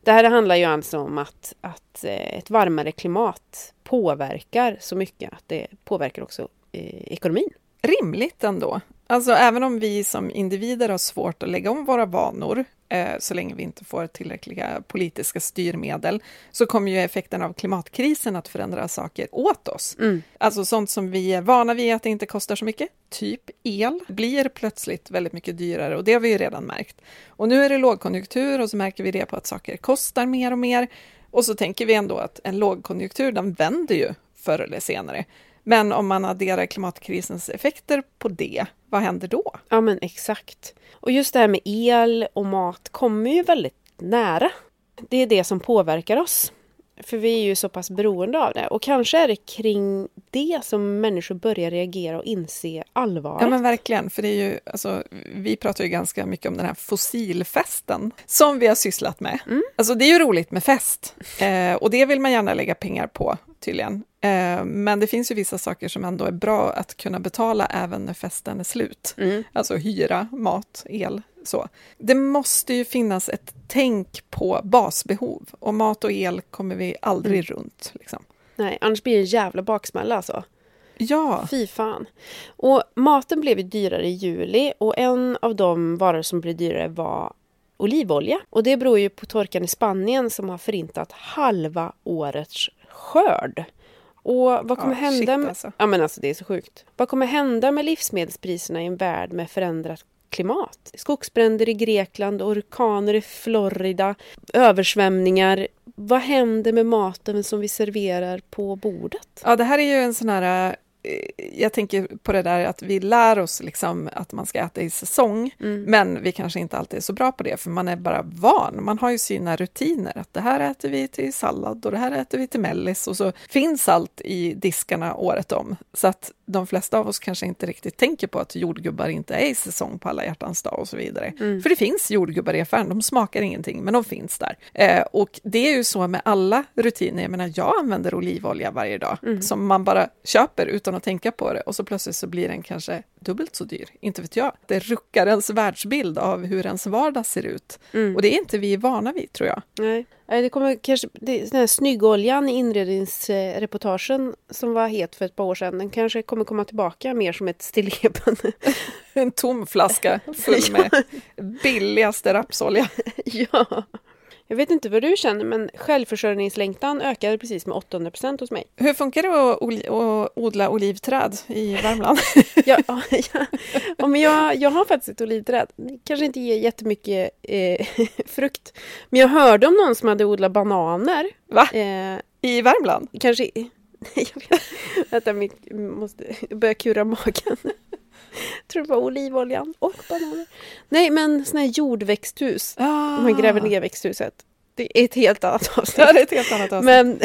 S1: Det här handlar ju alltså om att, att eh, ett varmare klimat påverkar så mycket att det påverkar också eh, ekonomin.
S2: Rimligt ändå. Alltså även om vi som individer har svårt att lägga om våra vanor Eh, så länge vi inte får tillräckliga politiska styrmedel, så kommer ju effekten av klimatkrisen att förändra saker åt oss. Mm. Alltså sånt som vi är vana vid att det inte kostar så mycket, typ el, blir plötsligt väldigt mycket dyrare och det har vi ju redan märkt. Och nu är det lågkonjunktur och så märker vi det på att saker kostar mer och mer. Och så tänker vi ändå att en lågkonjunktur, den vänder ju förr eller senare. Men om man adderar klimatkrisens effekter på det, vad händer då?
S1: Ja men exakt. Och just det här med el och mat kommer ju väldigt nära. Det är det som påverkar oss. För vi är ju så pass beroende av det. Och kanske är det kring det som människor börjar reagera och inse allvaret.
S2: Ja men verkligen, för det är ju, alltså, vi pratar ju ganska mycket om den här fossilfesten som vi har sysslat med. Mm. Alltså det är ju roligt med fest eh, och det vill man gärna lägga pengar på tydligen. Eh, men det finns ju vissa saker som ändå är bra att kunna betala även när festen är slut. Mm. Alltså hyra, mat, el, så. Det måste ju finnas ett tänk på basbehov och mat och el kommer vi aldrig mm. runt. Liksom.
S1: Nej, annars blir det en jävla baksmälla alltså.
S2: Ja.
S1: Fy fan. Och maten blev ju dyrare i juli och en av de varor som blev dyrare var olivolja. Och det beror ju på torkan i Spanien som har förintat halva årets skörd. Och vad kommer ja, hända med... Alltså. Ja men alltså det är så sjukt. Vad kommer hända med livsmedelspriserna i en värld med förändrat klimat? Skogsbränder i Grekland, orkaner i Florida, översvämningar. Vad händer med maten som vi serverar på bordet?
S2: Ja, det här är ju en sån här jag tänker på det där att vi lär oss liksom att man ska äta i säsong, mm. men vi kanske inte alltid är så bra på det, för man är bara van. Man har ju sina rutiner, att det här äter vi till sallad och det här äter vi till mellis och så finns allt i diskarna året om. Så att de flesta av oss kanske inte riktigt tänker på att jordgubbar inte är i säsong på alla hjärtans dag och så vidare. Mm. För det finns jordgubbar i affären, de smakar ingenting, men de finns där. Eh, och det är ju så med alla rutiner, jag menar jag använder olivolja varje dag, mm. som man bara köper utan att tänka på det och så plötsligt så blir den kanske dubbelt så dyr. Inte vet jag. Det ruckar ens världsbild av hur ens vardag ser ut.
S1: Mm.
S2: Och det är inte vi vana vid, tror jag.
S1: Nej. Nej, det kommer kanske... Den här snyggoljan i inredningsreportagen som var het för ett par år sedan, den kanske kommer komma tillbaka mer som ett stilleben.
S2: En tom flaska full med billigaste rapsolja.
S1: ja. Jag vet inte vad du känner, men självförsörjningslängtan ökade precis med 800 procent hos mig.
S2: Hur funkar det att att odla olivträd i Värmland?
S1: Ja, ja, ja, men jag, jag har faktiskt ett olivträd. Det kanske inte ger jättemycket eh, frukt. Men jag hörde om någon som hade odlat bananer.
S2: Va?
S1: Eh,
S2: I Värmland?
S1: kanske... Nej, jag vet. Vänta, mitt, måste börja kura magen. Tror det var olivoljan och bananer. Nej, men såna här jordväxthus.
S2: Ah.
S1: Man gräver ner växthuset. Det är ett helt annat avsnitt.
S2: Ja, det är ett helt annat avsnitt.
S1: Men,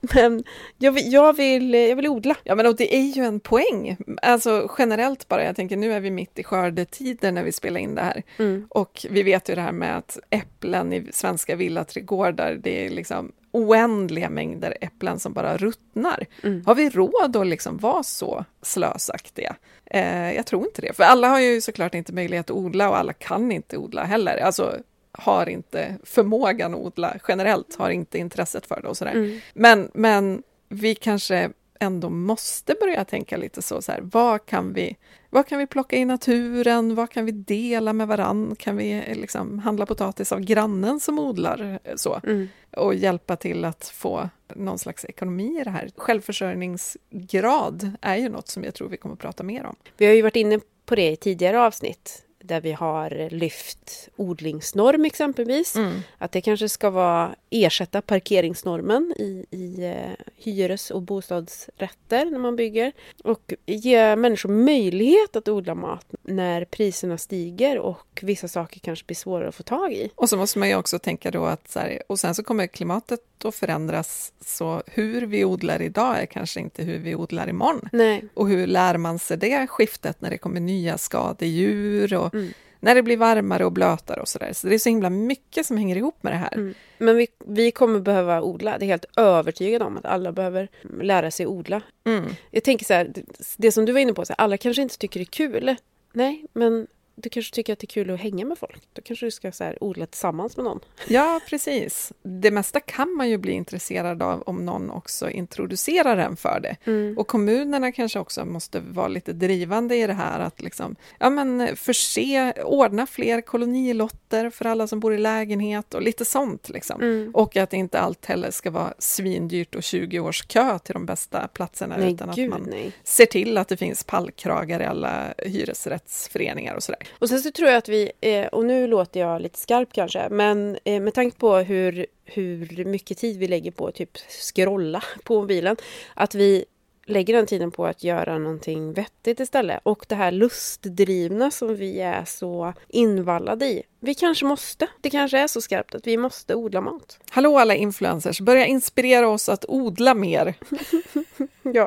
S1: men jag, vill, jag, vill, jag vill odla.
S2: Ja, men och det är ju en poäng. Alltså generellt bara, jag tänker nu är vi mitt i skördetider när vi spelar in det här.
S1: Mm.
S2: Och vi vet ju det här med att äpplen i svenska villaträdgårdar, det är liksom oändliga mängder äpplen som bara ruttnar.
S1: Mm.
S2: Har vi råd att liksom vara så slösaktiga? Eh, jag tror inte det, för alla har ju såklart inte möjlighet att odla och alla kan inte odla heller. Alltså har inte förmågan att odla generellt, har inte intresset för det och sådär.
S1: Mm.
S2: Men, men vi kanske ändå måste börja tänka lite så, så här, vad kan vi vad kan vi plocka i naturen? Vad kan vi dela med varann? Kan vi eh, liksom handla potatis av grannen som odlar eh, så?
S1: Mm.
S2: Och hjälpa till att få någon slags ekonomi i det här. Självförsörjningsgrad är ju något som jag tror vi kommer att prata mer om.
S1: Vi har ju varit inne på det i tidigare avsnitt där vi har lyft odlingsnorm exempelvis. Att det kanske ska vara ersätta parkeringsnormen i, i eh, hyres och bostadsrätter när man bygger. Och ge människor möjlighet att odla mat när priserna stiger och vissa saker kanske blir svårare att få tag i.
S2: Och så måste man ju också tänka då att så här, och sen så kommer klimatet att förändras så hur vi odlar idag är kanske inte hur vi odlar imorgon.
S1: Nej.
S2: Och hur lär man sig det skiftet när det kommer nya skadedjur och när det blir varmare och blötare och sådär. Så det är så himla mycket som hänger ihop med det här.
S1: Mm. Men vi, vi kommer behöva odla. Det är helt övertygad om att alla behöver lära sig odla.
S2: Mm.
S1: Jag tänker så här, det- det som du var inne på, så här, alla kanske inte tycker det är kul. Nej, men du kanske tycker att det är kul att hänga med folk. Då kanske du ska så här, odla tillsammans med någon.
S2: Ja, precis. Det mesta kan man ju bli intresserad av om någon också introducerar en för det. Och kommunerna kanske också måste vara lite drivande i det här att liksom, ja men förse, ordna fler kolonilotter för alla som bor i lägenhet och lite sånt liksom. Och att inte allt heller ska vara svindyrt och 20 års kö till de bästa platserna
S1: Nej,
S2: utan
S1: gud
S2: att man
S1: nej.
S2: ser till att det finns pallkragar i alla hyresrättsföreningar och sådär.
S1: Och sen så tror jag att vi, eh, och nu låter jag lite skarp kanske, men eh, med tanke på hur, hur mycket tid vi lägger på att typ scrolla på mobilen, att vi lägger den tiden på att göra någonting vettigt istället. Och det här lustdrivna som vi är så invallade i. Vi kanske måste, det kanske är så skarpt att vi måste odla mat.
S2: Hallå alla influencers, börja inspirera oss att odla mer.
S1: Ja.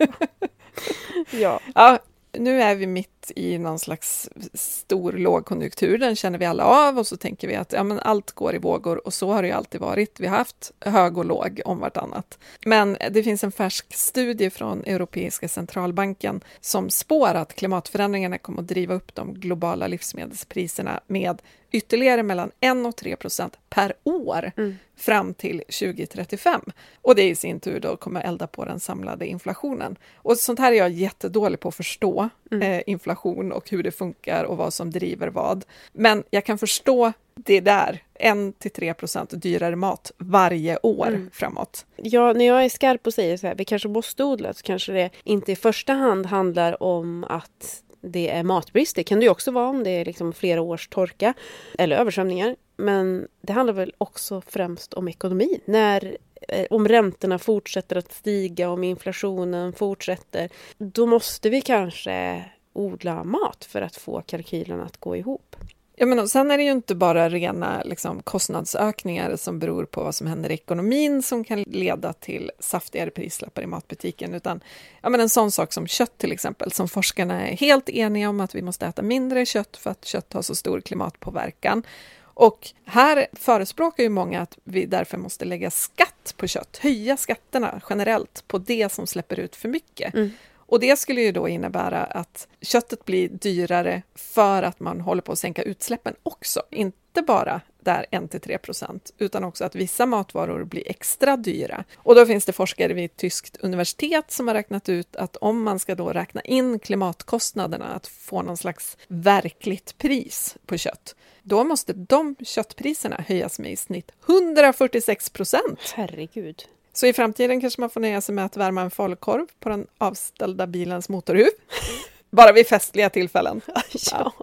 S1: ja.
S2: Ja, nu är vi mitt i någon slags stor lågkonjunktur, den känner vi alla av och så tänker vi att ja, men allt går i vågor och så har det ju alltid varit. Vi har haft hög och låg om vartannat. Men det finns en färsk studie från Europeiska centralbanken som spår att klimatförändringarna kommer att driva upp de globala livsmedelspriserna med ytterligare mellan 1 och 3 procent per år fram till 2035. Och det i sin tur då kommer elda på den samlade inflationen. Och sånt här är jag jättedålig på att förstå, eh, inflation och hur det funkar och vad som driver vad. Men jag kan förstå det där, 1-3 procent dyrare mat varje år framåt.
S1: Ja, när jag är skarp och säger så här, vi kanske måste odla, så kanske det inte i första hand handlar om att det är matbrist. Det kan det ju också vara om det är liksom flera års torka eller översvämningar. Men det handlar väl också främst om ekonomi. När, eh, om räntorna fortsätter att stiga, om inflationen fortsätter, då måste vi kanske odla mat för att få kalkylen att gå ihop.
S2: Ja, men och sen är det ju inte bara rena liksom, kostnadsökningar som beror på vad som händer i ekonomin som kan leda till saftigare prislappar i matbutiken, utan ja, men en sån sak som kött till exempel, som forskarna är helt eniga om att vi måste äta mindre kött för att kött har så stor klimatpåverkan. Och här förespråkar ju många att vi därför måste lägga skatt på kött, höja skatterna generellt på det som släpper ut för mycket. Mm. Och det skulle ju då innebära att köttet blir dyrare för att man håller på att sänka utsläppen också, inte bara där 1-3 procent, utan också att vissa matvaror blir extra dyra. Och då finns det forskare vid ett tyskt universitet som har räknat ut att om man ska då räkna in klimatkostnaderna, att få någon slags verkligt pris på kött, då måste de köttpriserna höjas med i snitt 146 procent.
S1: Herregud.
S2: Så i framtiden kanske man får nöja sig med att värma en falukorv på den avställda bilens motorhuv. Bara vid festliga tillfällen.
S1: Ja.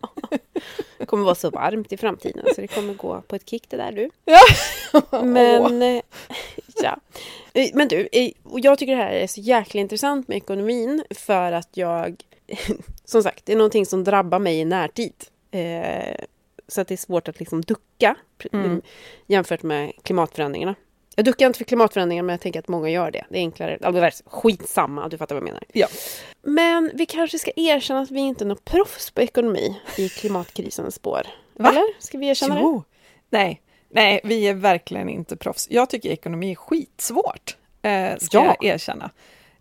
S1: Det kommer vara så varmt i framtiden så det kommer gå på ett kick det där du.
S2: Ja.
S1: Men, ja. Men du, jag tycker det här är så jäkla intressant med ekonomin för att jag, som sagt, det är någonting som drabbar mig i närtid. Eh, så att det är svårt att liksom ducka
S2: Mm.
S1: jämfört med klimatförändringarna. Jag duckar inte för klimatförändringar men jag tänker att många gör det. Det är enklare. Alltså, det skitsamma, du fattar vad jag menar.
S2: Ja.
S1: Men vi kanske ska erkänna att vi inte är något proffs på ekonomi i klimatkrisens spår.
S2: Va?
S1: Eller? Ska vi erkänna det?
S2: Jo. Nej, nej, vi är verkligen inte proffs. Jag tycker ekonomi är skitsvårt, eh, ska
S1: Ja.
S2: jag erkänna.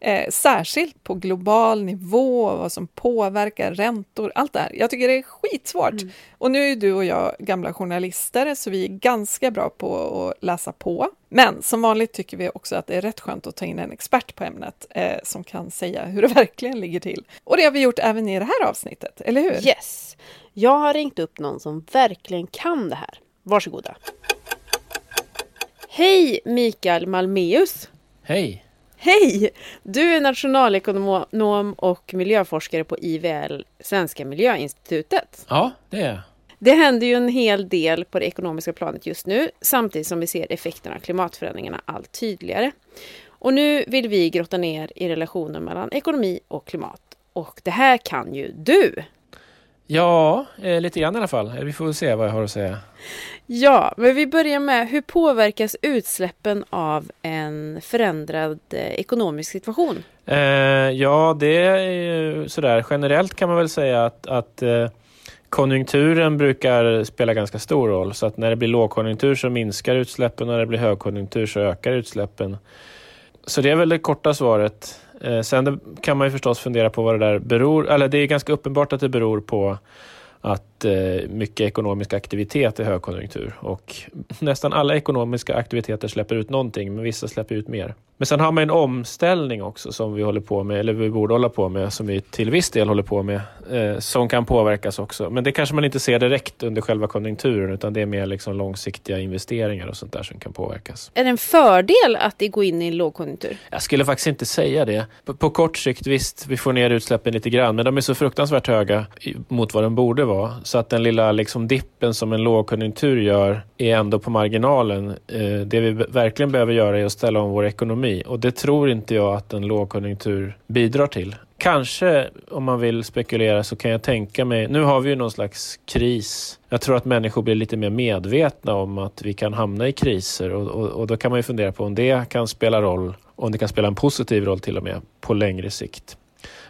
S2: Eh, särskilt på global nivå, vad som påverkar räntor, allt det här. Jag tycker det är skitsvårt. Och nu är du och jag gamla journalister, så vi är ganska bra på att läsa på. Men som vanligt tycker vi också att det är rätt skönt att ta in en expert på ämnet eh, som kan säga hur det verkligen ligger till. Och det har vi gjort även i det här avsnittet, eller hur?
S1: Yes! Jag har ringt upp någon som verkligen kan det här. Varsågoda. Hej Mikael Malmeus!
S6: Hej!
S1: Hej! Du är nationalekonom och miljöforskare på IVL, Svenska Miljöinstitutet.
S6: Ja, det är jag.
S1: Det händer ju en hel del på det ekonomiska planet just nu, samtidigt som vi ser effekterna av klimatförändringarna allt tydligare. Och nu vill vi grotta ner i relationen mellan ekonomi och klimat. Och det här kan ju du!
S6: Ja, eh, lite grann i alla fall. Eh, Vi får se vad jag har att säga.
S1: Ja, men vi börjar med hur påverkas utsläppen av en förändrad eh, ekonomisk situation?
S6: Eh, ja, det är ju sådär. Generellt kan man väl säga att, att eh, konjunkturen brukar spela ganska stor roll. Så att när det blir lågkonjunktur så minskar utsläppen och när det blir högkonjunktur så ökar utsläppen. Så det är väl det korta svaret. Eh, sen kan man ju förstås fundera på vad det där beror... Eller det är ganska uppenbart att det beror på att eh, mycket ekonomisk aktivitet är högkonjunktur och nästan alla ekonomiska aktiviteter släpper ut någonting, men vissa släpper ut mer. Men sen har man en omställning också som vi håller på med, eller vi borde hålla på med, som vi till viss del håller på med, eh, som kan påverkas också. Men det kanske man inte ser direkt under själva konjunkturen, utan det är mer liksom långsiktiga investeringar och sånt där som kan påverkas.
S1: Är det en fördel att det går in i en lågkonjunktur?
S6: Jag skulle faktiskt inte säga det. På, på kort sikt, visst, vi får ner utsläppen lite grann, men de är så fruktansvärt höga i- mot vad de borde vara. Så att den lilla liksom, dippen som en lågkonjunktur gör är ändå på marginalen. Eh, det vi verkligen behöver göra är att ställa om vår ekonomi och det tror inte jag att en lågkonjunktur bidrar till. Kanske, om man vill spekulera, så kan jag tänka mig... Nu har vi ju någon slags kris. Jag tror att människor blir lite mer medvetna om att vi kan hamna i kriser och, och, och då kan man ju fundera på om det kan spela roll, om det kan spela en positiv roll till och med, på längre sikt.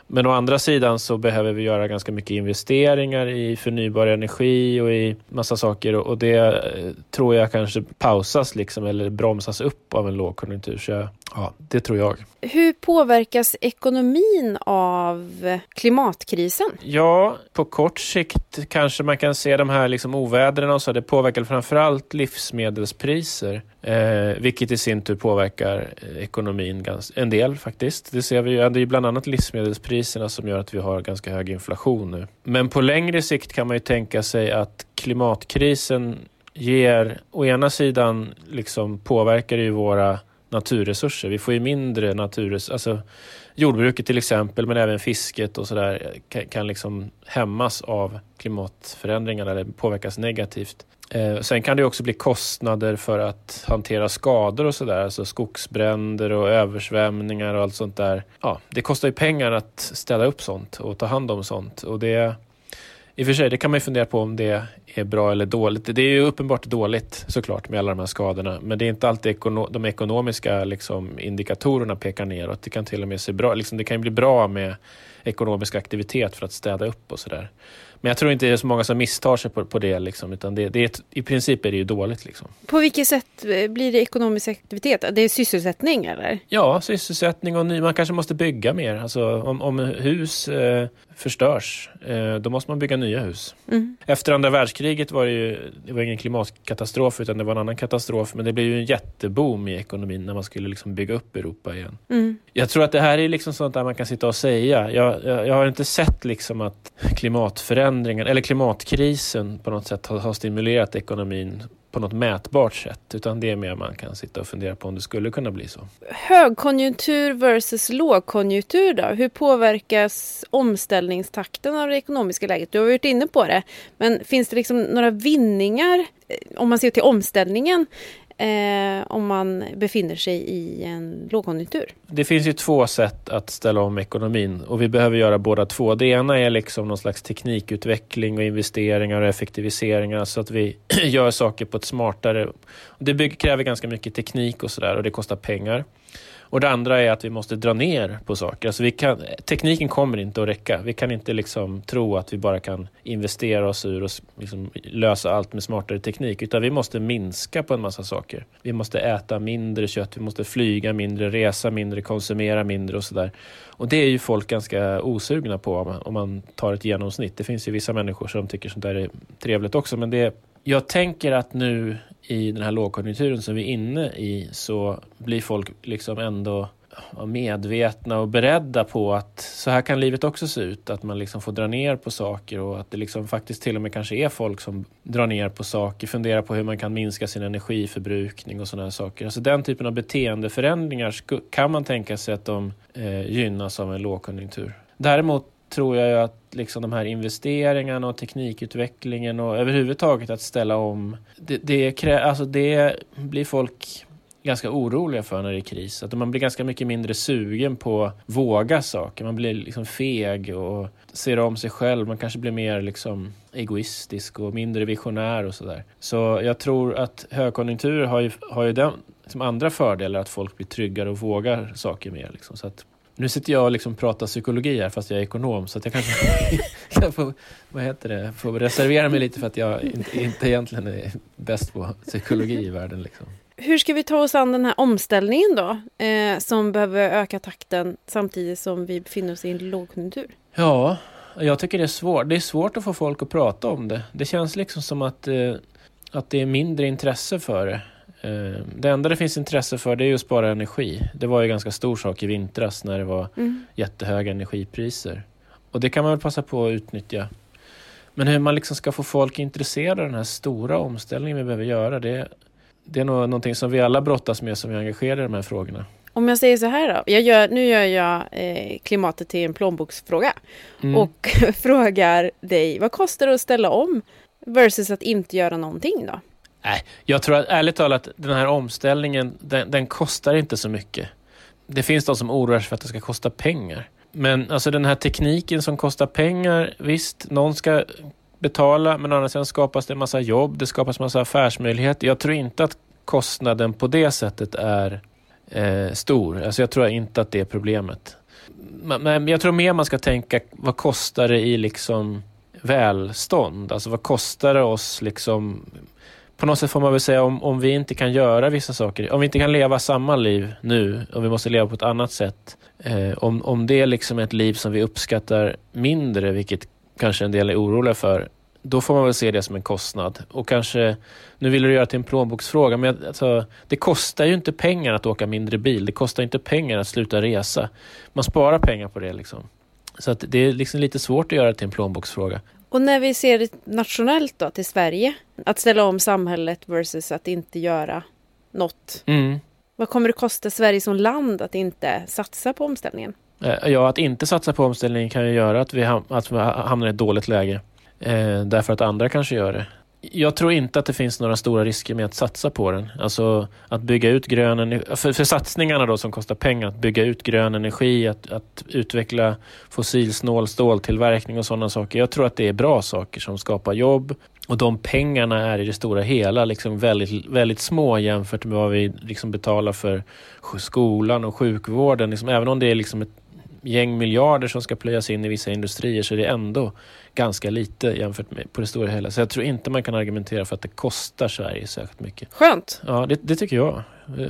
S6: Men å andra sidan så behöver vi göra ganska mycket investeringar i förnybar energi och i massa saker och det eh, tror jag kanske pausas liksom eller bromsas upp av en lågkonjunktur. Så jag, ja, det tror jag.
S1: Hur påverkas ekonomin av klimatkrisen?
S6: Ja, på kort sikt kanske man kan se de här liksom ovädren och så. Det påverkar framförallt livsmedelspriser, eh, vilket i sin tur påverkar eh, ekonomin ganska, en del faktiskt. Det ser vi ju. Det är ju bland annat livsmedelspriserna som gör att vi har ganska hög inflation nu. Men på längre sikt kan man ju tänka sig att klimatkrisen ger, å ena sidan liksom påverkar det ju våra naturresurser. Vi får ju mindre naturresurser. Alltså, jordbruket till exempel, men även fisket och sådär kan, kan liksom hämmas av klimatförändringarna eller påverkas negativt. Eh, sen kan det också bli kostnader för att hantera skador och sådär, alltså skogsbränder och översvämningar och allt sånt där. Ja, det kostar ju pengar att städa upp sånt och ta hand om sånt och det i och för sig, det kan man ju fundera på om det är bra eller dåligt. Det är ju uppenbart dåligt såklart med alla de här skadorna. Men det är inte alltid ekono de ekonomiska liksom, indikatorerna pekar neråt. Det kan till och med se bra liksom, Det kan bli bra med ekonomisk aktivitet för att städa upp och sådär. Men jag tror inte det är så många som misstar sig på, på det. Liksom, utan det, det är ett, I princip är det ju dåligt. Liksom.
S1: På vilket sätt blir det ekonomisk aktivitet? Det är sysselsättning eller?
S6: Ja, sysselsättning och ny, man kanske måste bygga mer. Alltså, om, om hus eh, förstörs, eh, då måste man bygga nya hus. Mm. Efter andra världskriget var det ju det var ingen klimatkatastrof utan det var en annan katastrof. Men det blev ju en jätteboom i ekonomin när man skulle liksom bygga upp Europa igen. Mm. Jag tror att det här är liksom sånt där man kan sitta och säga. Jag, jag, jag har inte sett liksom att klimatförändringen eller klimatkrisen på något sätt har, har stimulerat ekonomin på något mätbart sätt, utan det är mer man kan sitta och fundera på om det skulle kunna bli så.
S1: Högkonjunktur versus lågkonjunktur då? Hur påverkas omställningstakten av det ekonomiska läget? Du har varit inne på det, men finns det liksom några vinningar eh, om man ser till omställningen eh, om man befinner sig i en lågkonjunktur?
S6: Det finns ju två sätt att ställa om ekonomin och vi behöver göra båda två. Det ena är liksom någon slags teknikutveckling och investeringar och effektiviseringar så att vi gör saker på ett smartare... Det kräver ganska mycket teknik och sådär och det kostar pengar. Och det andra är att vi måste dra ner på saker. Alltså vi kan, tekniken kommer inte att räcka. Vi kan inte liksom tro att vi bara kan investera oss ur och liksom lösa allt med smartare teknik. Utan vi måste minska på en massa saker. Vi måste äta mindre kött, vi måste flyga mindre, resa mindre, konsumera mindre och sådär. Och det är ju folk ganska osugna på om man tar ett genomsnitt. Det finns ju vissa människor som tycker sånt där är trevligt också. Men det, jag tänker att nu i den här lågkonjunkturen som vi är inne i så blir folk liksom ändå medvetna och beredda på att så här kan livet också se ut. Att man liksom får dra ner på saker och att det liksom faktiskt till och med kanske är folk som drar ner på saker, funderar på hur man kan minska sin energiförbrukning och sådana saker. Alltså den typen av beteendeförändringar kan man tänka sig att de eh, gynnas av en lågkonjunktur. Däremot tror jag ju att liksom de här investeringarna och teknikutvecklingen och överhuvudtaget att ställa om, det, det, alltså det blir folk ganska oroliga för när det är kris. Att man blir ganska mycket mindre sugen på att våga saker. Man blir liksom feg och ser om sig själv. Man kanske blir mer liksom egoistisk och mindre visionär och sådär. Så jag tror att högkonjunkturer har ju, har ju den, som andra fördelar, att folk blir tryggare och vågar saker mer. Liksom. Så att nu sitter jag och liksom pratar psykologi här fast jag är ekonom så jag kanske kan få, vad heter det, få reservera mig lite för att jag inte, inte egentligen är bäst på psykologi i världen. Liksom.
S1: Hur ska vi ta oss an den här omställningen då? Eh, som behöver öka takten samtidigt som vi befinner oss i en lågkonjunktur?
S6: Ja, jag tycker det är svårt. Det är svårt att få folk att prata om det. Det känns liksom som att, eh, att det är mindre intresse för det. Eh, det enda det finns intresse för det är att spara energi. Det var ju en ganska stor sak i vintras när det var mm. jättehöga energipriser. Och det kan man väl passa på att utnyttja. Men hur man liksom ska få folk intresserade av den här stora omställningen vi behöver göra, det, det är nog någonting som vi alla brottas med som är engagerade i de här frågorna.
S1: Om jag säger så här då, jag gör, nu gör jag eh, klimatet till en plånboksfråga mm. och frågar dig, vad kostar det att ställa om versus att inte göra någonting då?
S6: Nej, jag tror att ärligt talat, den här omställningen, den, den, kostar inte så mycket. Det finns de som oroar sig för att det ska kosta pengar. Men alltså den här tekniken som kostar pengar, visst, någon ska betala, men å andra sidan skapas det en massa jobb, det skapas en massa affärsmöjligheter. Jag tror inte att kostnaden på det sättet är eh, stor. Alltså jag tror inte att det är problemet. Men jag tror mer man ska tänka, vad kostar det i liksom välstånd? Alltså vad kostar det oss liksom på något sätt får man väl säga om, om vi inte kan göra vissa saker, om vi inte kan leva samma liv nu och vi måste leva på ett annat sätt. Eh, om, om det är liksom ett liv som vi uppskattar mindre, vilket kanske en del är oroliga för, då får man väl se det som en kostnad. Och kanske, nu vill du göra det till en plånboksfråga, men alltså, det kostar ju inte pengar att åka mindre bil. Det kostar inte pengar att sluta resa. Man sparar pengar på det. Liksom. Så att det är liksom lite svårt att göra det till en plånboksfråga.
S1: Och när vi ser det nationellt då, till Sverige, att ställa om samhället versus att inte göra något. Mm. Vad kommer det kosta Sverige som land att inte satsa på omställningen?
S6: Eh, ja, att inte satsa på omställningen kan ju göra att vi, ham att vi hamnar i ett dåligt läge. Eh, därför att andra kanske gör det jag tror inte att det finns några stora risker med att satsa på den. Alltså att bygga ut grön energi, för, för satsningarna då som kostar pengar, att bygga ut grön energi, att, att utveckla fossilsnål ståltillverkning och sådana saker. Jag tror att det är bra saker som skapar jobb och de pengarna är i det stora hela liksom väldigt, väldigt små jämfört med vad vi liksom betalar för skolan och sjukvården. Liksom, även om det är liksom ett gäng miljarder som ska plöjas in i vissa industrier så är det ändå ganska lite jämfört med på det stora hela. Så jag tror inte man kan argumentera för att det kostar Sverige särskilt mycket.
S1: Skönt!
S6: Ja, det, det tycker jag.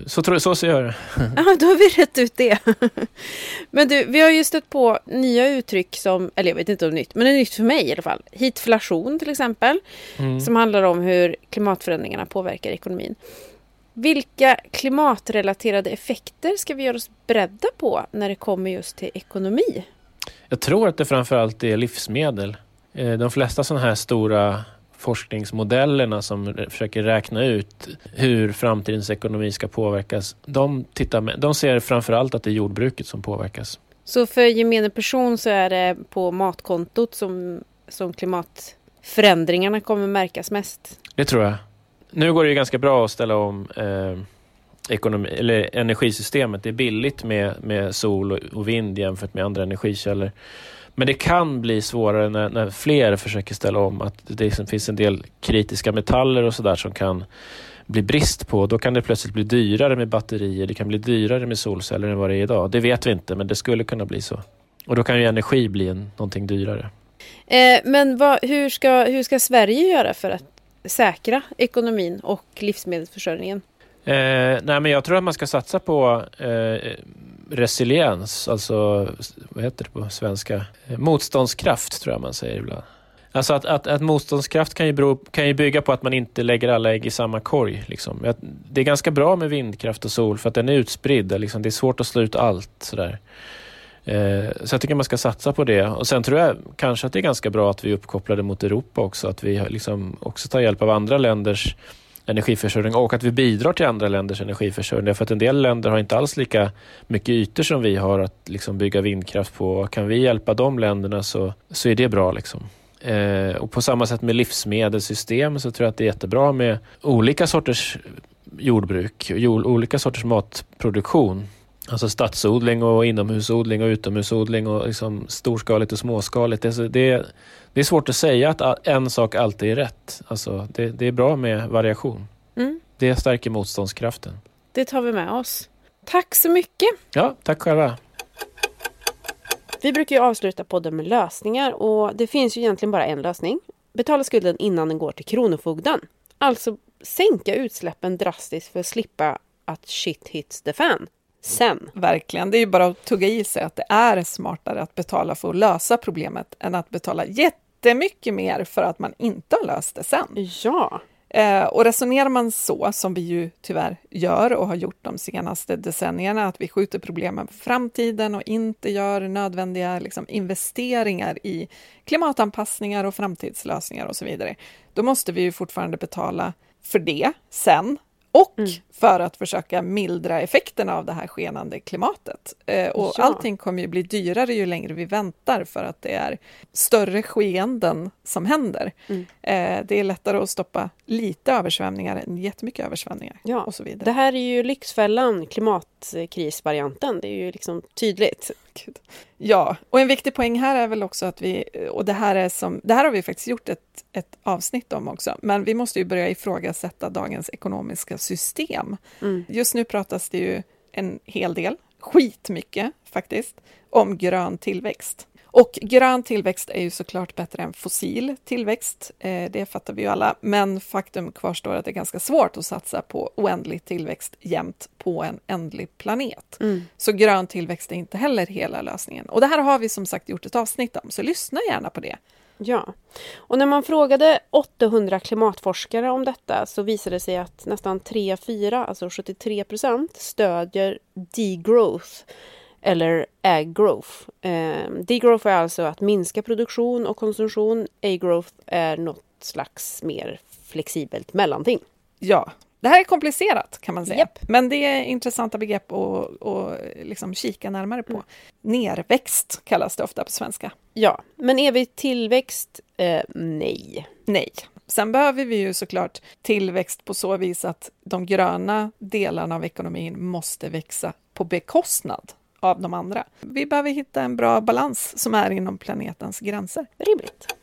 S6: Så, tror, så ser jag det.
S1: Ja, då har vi rätt ut det. Men du, vi har ju stött på nya uttryck som, eller jag vet inte om nytt, men det är nytt för mig i alla fall. Hitflation till exempel, mm. som handlar om hur klimatförändringarna påverkar ekonomin. Vilka klimatrelaterade effekter ska vi göra oss beredda på när det kommer just till ekonomi?
S6: Jag tror att det framförallt är livsmedel. Eh, de flesta sådana här stora forskningsmodellerna som försöker räkna ut hur framtidens ekonomi ska påverkas, de, tittar med, de ser framförallt att det är jordbruket som påverkas.
S1: Så för gemene person så är det på matkontot som, som klimatförändringarna kommer märkas mest?
S6: Det tror jag. Nu går det ju ganska bra att ställa om eh, ekonomi, eller energisystemet. Det är billigt med, med sol och vind jämfört med andra energikällor. Men det kan bli svårare när, när fler försöker ställa om. Att det liksom finns en del kritiska metaller och sådär som kan bli brist på. Då kan det plötsligt bli dyrare med batterier. Det kan bli dyrare med solceller än vad det är idag. Det vet vi inte, men det skulle kunna bli så. Och då kan ju energi bli en, någonting dyrare.
S1: Eh, men vad, hur, ska, hur ska Sverige göra för att säkra ekonomin och livsmedelsförsörjningen?
S6: Eh, nej, men jag tror att man ska satsa på eh, resiliens, alltså vad heter det på svenska? Motståndskraft tror jag man säger ibland. Alltså att, att, att motståndskraft kan ju, bero, kan ju bygga på att man inte lägger alla ägg i samma korg. Liksom. Det är ganska bra med vindkraft och sol för att den är utspridd. Liksom. Det är svårt att slå ut allt. Sådär. Eh, så jag tycker man ska satsa på det. Och Sen tror jag kanske att det är ganska bra att vi är uppkopplade mot Europa också. Att vi liksom också tar hjälp av andra länders energiförsörjning och att vi bidrar till andra länders energiförsörjning. För att en del länder har inte alls lika mycket ytor som vi har att liksom bygga vindkraft på. Kan vi hjälpa de länderna så, så är det bra. Liksom. Eh, och på samma sätt med livsmedelssystem så tror jag att det är jättebra med olika sorters jordbruk, jord, olika sorters matproduktion. Alltså stadsodling och inomhusodling och utomhusodling och liksom storskaligt och småskaligt. Det, det, det är svårt att säga att en sak alltid är rätt. Alltså, det, det är bra med variation. Mm. Det stärker motståndskraften.
S1: Det tar vi med oss. Tack så mycket!
S6: Ja, tack själva.
S1: Vi brukar ju avsluta podden med lösningar och det finns ju egentligen bara en lösning. Betala skulden innan den går till Kronofogden. Alltså sänka utsläppen drastiskt för att slippa att shit hits the fan sen.
S2: Verkligen. Det är ju bara att tugga i sig att det är smartare att betala för att lösa problemet än att betala jättemycket mer för att man inte har löst det sen.
S1: Ja.
S2: Eh, och resonerar man så, som vi ju tyvärr gör och har gjort de senaste decennierna, att vi skjuter problemen på framtiden och inte gör nödvändiga liksom, investeringar i klimatanpassningar och framtidslösningar och så vidare, då måste vi ju fortfarande betala för det sen och mm. för att försöka mildra effekterna av det här skenande klimatet. Eh, och ja. allting kommer ju bli dyrare ju längre vi väntar för att det är större skeenden som händer. Mm. Eh, det är lättare att stoppa lite översvämningar än jättemycket översvämningar.
S1: Ja.
S2: Och så vidare.
S1: Det här är ju Lyxfällan, klimatkrisvarianten. Det är ju liksom tydligt.
S2: Ja, och en viktig poäng här är väl också att vi, och det här, är som, det här har vi faktiskt gjort ett, ett avsnitt om också, men vi måste ju börja ifrågasätta dagens ekonomiska system. Mm. Just nu pratas det ju en hel del, skitmycket faktiskt, om grön tillväxt. Och grön tillväxt är ju såklart bättre än fossil tillväxt, eh, det fattar vi ju alla, men faktum kvarstår att det är ganska svårt att satsa på oändlig tillväxt jämt på en ändlig planet. Mm. Så grön tillväxt är inte heller hela lösningen. Och det här har vi som sagt gjort ett avsnitt om, så lyssna gärna på det.
S1: Ja, och när man frågade 800 klimatforskare om detta så visade det sig att nästan 3-4, alltså 73 procent, stödjer degrowth eller ag-growth. Eh, degrowth är alltså att minska produktion och konsumtion. A-growth är något slags mer flexibelt mellanting.
S2: Ja, det här är komplicerat kan man säga, yep. men det är intressanta begrepp att, att liksom kika närmare på. Mm. Nerväxt kallas det ofta på svenska.
S1: Ja, men evig tillväxt? Eh, nej.
S2: Nej, Sen behöver vi ju såklart tillväxt på så vis att de gröna delarna av ekonomin måste växa på bekostnad av de andra. Vi behöver hitta en bra balans som är inom planetens gränser.
S1: Rimligt.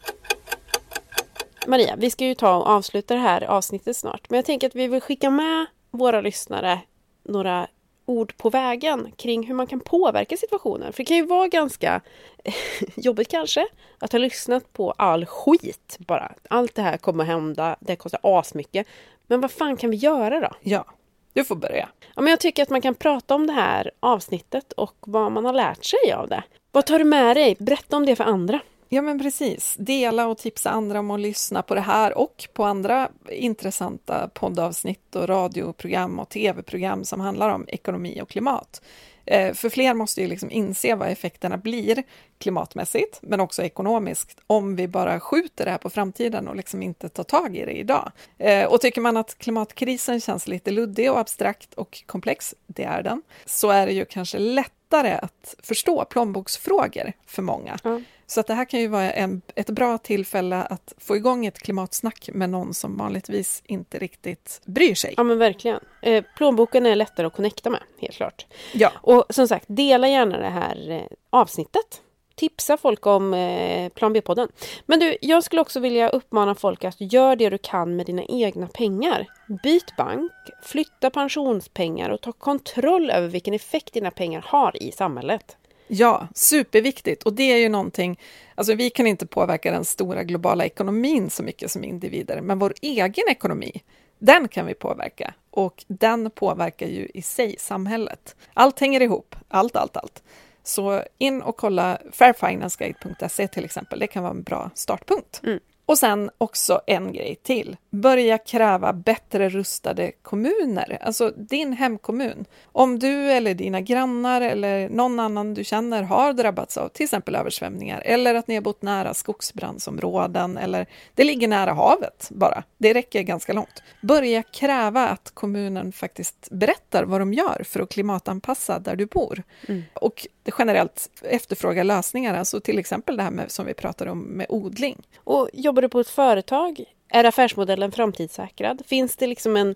S1: Maria, vi ska ju ta och avsluta det här avsnittet snart, men jag tänker att vi vill skicka med våra lyssnare några ord på vägen kring hur man kan påverka situationen. För det kan ju vara ganska jobbigt kanske att ha lyssnat på all skit bara. Allt det här kommer att hända, det kostar asmycket. Men vad fan kan vi göra då?
S2: Ja, du får börja.
S1: Ja, men jag tycker att man kan prata om det här avsnittet och vad man har lärt sig av det. Vad tar du med dig? Berätta om det för andra.
S2: Ja, men precis. Dela och tipsa andra om att lyssna på det här och på andra intressanta poddavsnitt och radioprogram och tv-program som handlar om ekonomi och klimat. Eh, för fler måste ju liksom inse vad effekterna blir klimatmässigt, men också ekonomiskt, om vi bara skjuter det här på framtiden och liksom inte tar tag i det idag. Eh, och tycker man att klimatkrisen känns lite luddig och abstrakt och komplex, det är den, så är det ju kanske lättare att förstå plånboksfrågor för många. Mm. Så att det här kan ju vara en, ett bra tillfälle att få igång ett klimatsnack med någon som vanligtvis inte riktigt bryr sig.
S1: Ja men verkligen. Eh, plånboken är lättare att connecta med, helt klart.
S2: Ja.
S1: Och som sagt, dela gärna det här eh, avsnittet. Tipsa folk om eh, Plan B-podden. Men du, jag skulle också vilja uppmana folk att göra det du kan med dina egna pengar. Byt bank, flytta pensionspengar och ta kontroll över vilken effekt dina pengar har i samhället.
S2: Ja, superviktigt. Och det är ju någonting, alltså vi kan inte påverka den stora globala ekonomin så mycket som individer, men vår egen ekonomi, den kan vi påverka. Och den påverkar ju i sig samhället. Allt hänger ihop, allt, allt, allt. Så in och kolla fairfinanceguide.se till exempel, det kan vara en bra startpunkt. Mm. Och sen också en grej till. Börja kräva bättre rustade kommuner, alltså din hemkommun. Om du eller dina grannar eller någon annan du känner har drabbats av till exempel översvämningar eller att ni har bott nära skogsbrandsområden eller det ligger nära havet bara. Det räcker ganska långt. Börja kräva att kommunen faktiskt berättar vad de gör för att klimatanpassa där du bor. Mm. Och generellt efterfråga lösningar, alltså till exempel det här med, som vi pratade om med odling.
S1: Och jobbar du på ett företag, är affärsmodellen framtidssäkrad? Finns det liksom en,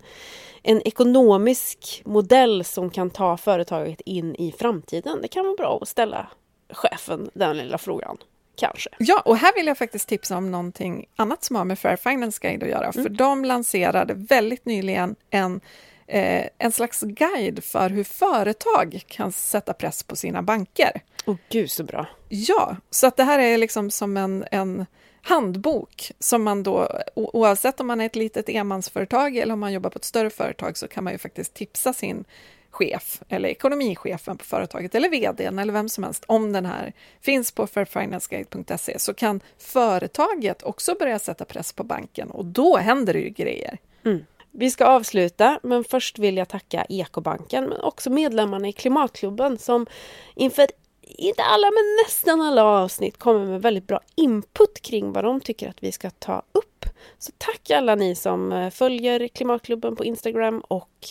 S1: en ekonomisk modell som kan ta företaget in i framtiden? Det kan vara bra att ställa chefen den lilla frågan. Kanske.
S2: Ja, och här vill jag faktiskt tipsa om någonting annat som har med Fair Finance Guide att göra, mm. för de lanserade väldigt nyligen en eh, en slags guide för hur företag kan sätta press på sina banker.
S1: Åh oh, gud så bra!
S2: Ja, så att det här är liksom som en, en handbok som man då, oavsett om man är ett litet enmansföretag eller om man jobbar på ett större företag, så kan man ju faktiskt tipsa sin chef eller ekonomichefen på företaget eller vdn eller vem som helst om den här finns på fairfinanceguide.se så kan företaget också börja sätta press på banken och då händer det ju grejer.
S1: Mm. Vi ska avsluta, men först vill jag tacka Ekobanken men också medlemmarna i Klimatklubben som inför inte alla men nästan alla avsnitt kommer med väldigt bra input kring vad de tycker att vi ska ta upp. Så tack alla ni som eh, följer Klimatklubben på Instagram och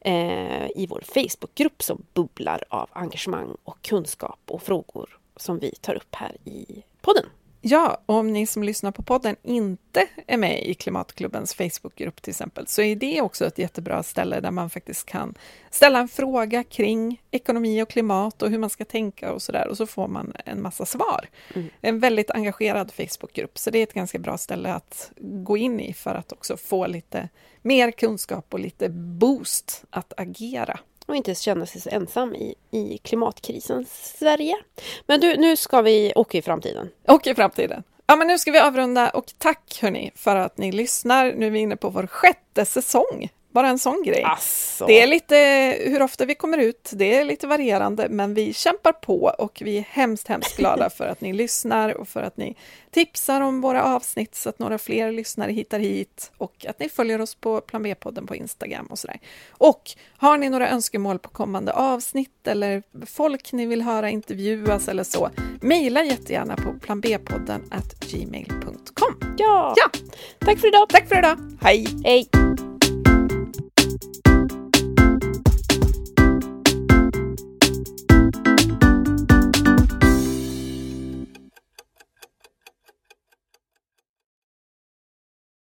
S1: eh, i vår Facebookgrupp som bubblar av engagemang och kunskap och frågor som vi tar upp här i podden.
S2: Ja, och om ni som lyssnar på podden inte är med i Klimatklubbens Facebookgrupp till exempel, så är det också ett jättebra ställe där man faktiskt kan ställa en fråga kring ekonomi och klimat och hur man ska tänka och sådär, och så får man en massa svar. Mm. En väldigt engagerad Facebookgrupp, så det är ett ganska bra ställe att gå in i för att också få lite mer kunskap och lite boost att agera
S1: och inte känna sig så ensam i, i klimatkrisens Sverige. Men du, nu ska vi åka i framtiden.
S2: Åka i framtiden. Ja, men nu ska vi avrunda och tack hörni för att ni lyssnar. Nu är vi inne på vår sjätte säsong bara en sån grej.
S1: Asså.
S2: Det är lite hur ofta vi kommer ut, det är lite varierande, men vi kämpar på och vi är hemskt, hemskt glada för att ni lyssnar och för att ni tipsar om våra avsnitt så att några fler lyssnare hittar hit och att ni följer oss på Plan B-podden på Instagram och sådär. Och har ni några önskemål på kommande avsnitt eller folk ni vill höra intervjuas eller så, mejla jättegärna på planbpodden gmail.com.
S1: Ja.
S2: ja,
S1: tack för idag.
S2: Tack för idag. Hej!
S1: Hej!